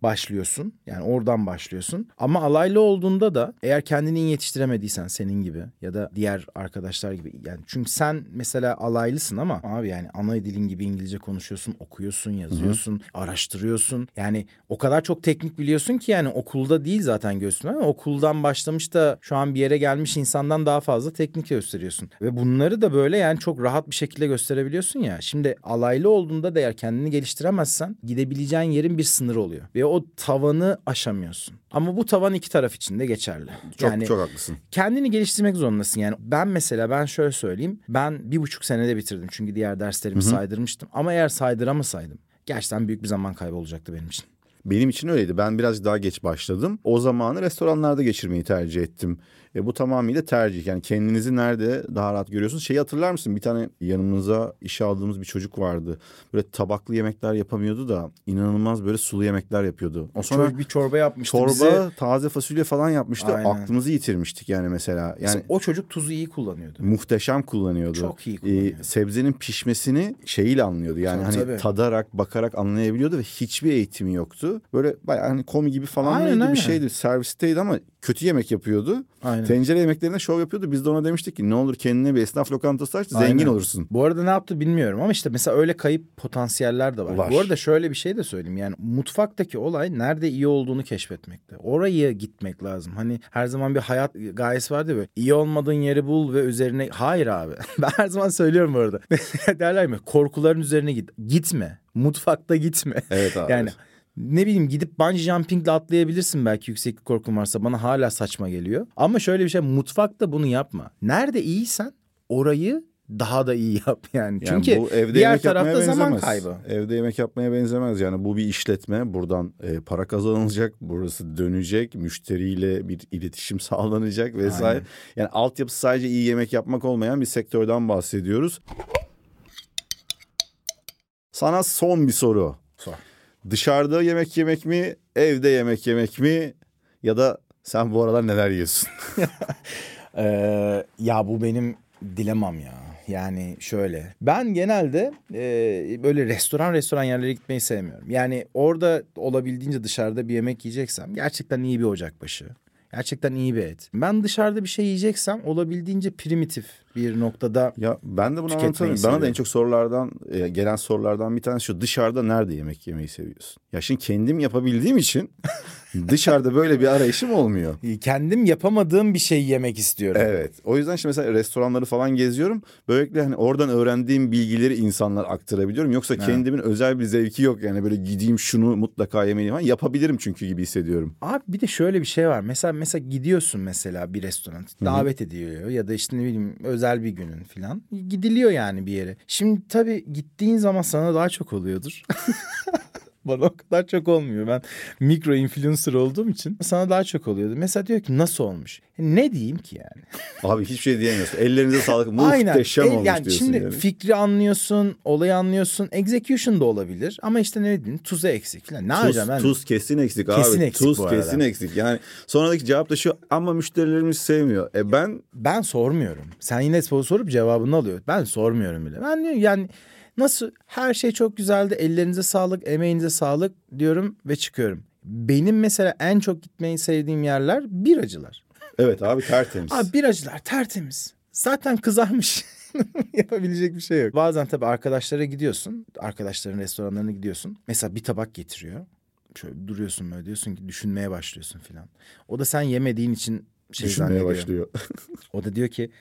Başlıyorsun yani oradan başlıyorsun. Ama alaylı olduğunda da eğer kendini yetiştiremediysen senin gibi ya da diğer arkadaşlar gibi yani çünkü sen mesela alaylısın ama abi yani ana dilin gibi İngilizce konuşuyorsun, okuyorsun, yazıyorsun, araştırıyorsun. Yani o kadar çok teknik biliyorsun ki yani okulda değil zaten göstermen ama okuldan başlamış da şu an bir yere gelmiş insandan daha fazla teknik gösteriyorsun. Ve bunları da böyle yani çok rahat bir şekilde gösterebiliyorsun ya. Şimdi alaylı olduğunda da eğer kendini geliştiremezsen gidebileceğin yerin bir sınırı oluyor. Ve o tavanı aşamıyorsun. Ama bu tavan iki taraf için de geçerli. Çok yani çok haklısın. kendini geliştirmek zorundasın. Yani ben mesela ben şöyle söyleyeyim. Ben bir buçuk senede bitirdim. Çünkü diğer derslerimi saydırmıştım. Ama eğer saydıramasaydım gerçekten büyük bir zaman kaybı olacaktı benim için. Benim için öyleydi. Ben biraz daha geç başladım. O zamanı restoranlarda geçirmeyi tercih ettim. E, bu tamamıyla tercih. Yani kendinizi nerede daha rahat görüyorsunuz. Şeyi hatırlar mısın? Bir tane yanımıza işe aldığımız bir çocuk vardı. Böyle tabaklı yemekler yapamıyordu da inanılmaz böyle sulu yemekler yapıyordu. O sonra Çor- bir çorba yapmıştı çorba, bize. taze fasulye falan yapmıştı. Aynen. Aklımızı yitirmiştik yani mesela. Mesela Yani o çocuk tuzu iyi kullanıyordu. muhteşem kullanıyordu. Çok iyi kullanıyordu. Ee, sebzenin pişmesini şeyiyle anlıyordu. Yani Tabii, hani tabii. tadarak, bakarak anlayabiliyordu ve hiçbir eğitimi yoktu. Böyle bayağı hani komi gibi falan Aynen, aynen. bir şeydi. Servisteydi ama kötü yemek yapıyordu. Aynen. Tencere yemeklerine şov yapıyordu. Biz de ona demiştik ki ne olur kendine bir esnaf lokantası aç zengin Aynen. olursun. Bu arada ne yaptı bilmiyorum ama işte mesela öyle kayıp potansiyeller de var. Var. Bu arada şöyle bir şey de söyleyeyim. Yani mutfaktaki olay nerede iyi olduğunu keşfetmekte. Oraya gitmek lazım. Hani her zaman bir hayat gayesi vardı böyle. İyi olmadığın yeri bul ve üzerine... Hayır abi. ben her zaman söylüyorum bu arada. Derler mi? Korkuların üzerine git. Gitme. Mutfakta gitme. Evet abi. Yani ne bileyim gidip bungee jumpingle atlayabilirsin belki yükseklik korkun varsa. Bana hala saçma geliyor. Ama şöyle bir şey mutfakta bunu yapma. Nerede iyiysen orayı daha da iyi yap yani. Yani Çünkü bu evde diğer yemek yapmaya tarafta zaman benzemez. kaybı. Evde yemek yapmaya benzemez. Yani bu bir işletme. Buradan e, para kazanılacak. Burası dönecek. Müşteriyle bir iletişim sağlanacak vesaire. Aynen. Yani altyapısı sadece iyi yemek yapmak olmayan bir sektörden bahsediyoruz. Sana son bir soru. Sor. Dışarıda yemek yemek mi, evde yemek yemek mi ya da sen bu aralar neler yiyorsun? Ee, ya bu benim dilemam ya. Yani şöyle. Ben genelde e, böyle restoran restoran yerlere gitmeyi sevmiyorum. Yani orada olabildiğince dışarıda bir yemek yiyeceksem gerçekten iyi bir ocakbaşı. Gerçekten iyi bir et. Ben dışarıda bir şey yiyeceksem olabildiğince primitif bir noktada Ya ben de bunu anlatamıyorum. Bana da en çok sorulardan e, gelen sorulardan bir tanesi şu dışarıda nerede yemek yemeyi seviyorsun? Ya şimdi kendim yapabildiğim için dışarıda böyle bir arayışım olmuyor. kendim yapamadığım bir şey yemek istiyorum. Evet. O yüzden şimdi mesela restoranları falan geziyorum. Böylelikle hani oradan öğrendiğim bilgileri insanlar aktarabiliyorum. Yoksa kendimin özel bir zevki yok. Yani böyle gideyim şunu mutlaka yemeliyim. falan. Yapabilirim çünkü gibi hissediyorum. Abi bir de şöyle bir şey var. Mesela mesela gidiyorsun mesela bir restoran davet ediliyor ya da işte ne bileyim özel bir günün falan. Gidiliyor yani bir yere. Şimdi tabii gittiğin zaman sana daha çok oluyordur. Bana o kadar çok olmuyor. Ben mikro influencer olduğum için sana daha çok oluyordu. Mesela diyor ki nasıl olmuş? Ne diyeyim ki yani? Abi hiçbir şey diyemiyorsun. Ellerinize sağlık. Muhteşem El- olmuş yani diyorsun şimdi yani. fikri anlıyorsun, olayı anlıyorsun. Execution da olabilir ama işte ne dedin? Tuzu eksik falan. Ne Tuz, ben? tuz kesin eksik Kesin abi. eksik tuz bu arada. kesin eksik. Yani sonraki cevap da şu ama müşterilerimiz sevmiyor. E ben Ben sormuyorum. Sen yine soru sorup cevabını alıyor. Ben sormuyorum bile. Ben yani nasıl her şey çok güzeldi. Ellerinize sağlık, emeğinize sağlık diyorum ve çıkıyorum. Benim mesela en çok gitmeyi sevdiğim yerler biracılar. evet abi tertemiz. Abi biracılar tertemiz. Zaten kızarmış. Yapabilecek bir şey yok. Bazen tabii arkadaşlara gidiyorsun. Arkadaşların restoranlarına gidiyorsun. Mesela bir tabak getiriyor. Şöyle duruyorsun böyle diyorsun ki düşünmeye başlıyorsun filan. O da sen yemediğin için şey Düşünmeye zannediyor. başlıyor. O da diyor ki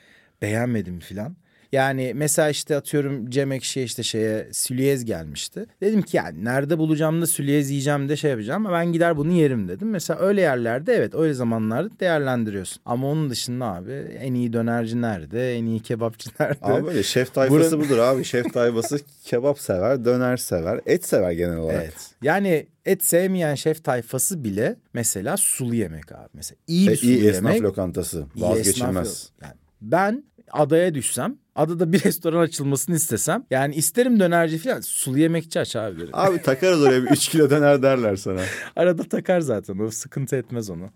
beğenmedim filan. Yani mesela işte atıyorum Cem Ekşi'ye işte şeye süliyez gelmişti. Dedim ki yani nerede bulacağım da süliyez yiyeceğim de şey yapacağım ama ben gider bunu yerim dedim. Mesela öyle yerlerde evet öyle zamanlarda değerlendiriyorsun. Ama onun dışında abi en iyi dönerci nerede? En iyi kebapçı nerede? Abi böyle şef tayfası Buranın- budur abi. Şef tayfası kebap sever, döner sever, et sever genel olarak. Evet. Yani et sevmeyen şef tayfası bile mesela sulu yemek abi. Mesela iyi bir E, sulu iyi esnaf yemek. lokantası. iyi Vazgeçilmez. esnaf. Yani ben adaya düşsem, adada bir restoran açılmasını istesem, yani isterim dönerci falan, sulu yemekçi aç abi derim. Abi takarız oraya bir 3 kilo döner derler sana. Arada takar zaten, o sıkıntı etmez onu.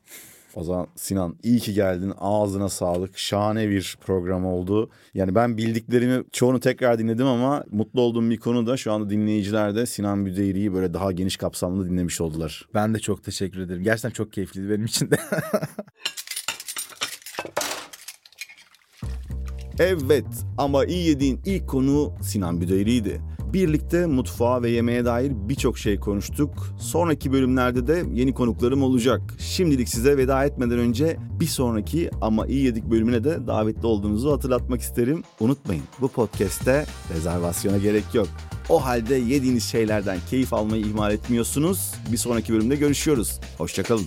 O zaman Sinan iyi ki geldin. Ağzına sağlık. Şahane bir program oldu. Yani ben bildiklerimi çoğunu tekrar dinledim ama mutlu olduğum bir konu da şu anda dinleyiciler de Sinan Büdeyri'yi böyle daha geniş kapsamlı dinlemiş oldular. Ben de çok teşekkür ederim. Gerçekten çok keyifliydi benim için de. Evet ama iyi yediğin ilk konu Sinan Büdeyri'ydi. Birlikte mutfağa ve yemeğe dair birçok şey konuştuk. Sonraki bölümlerde de yeni konuklarım olacak. Şimdilik size veda etmeden önce bir sonraki ama iyi yedik bölümüne de davetli olduğunuzu hatırlatmak isterim. Unutmayın bu podcast'te rezervasyona gerek yok. O halde yediğiniz şeylerden keyif almayı ihmal etmiyorsunuz. Bir sonraki bölümde görüşüyoruz. Hoşçakalın.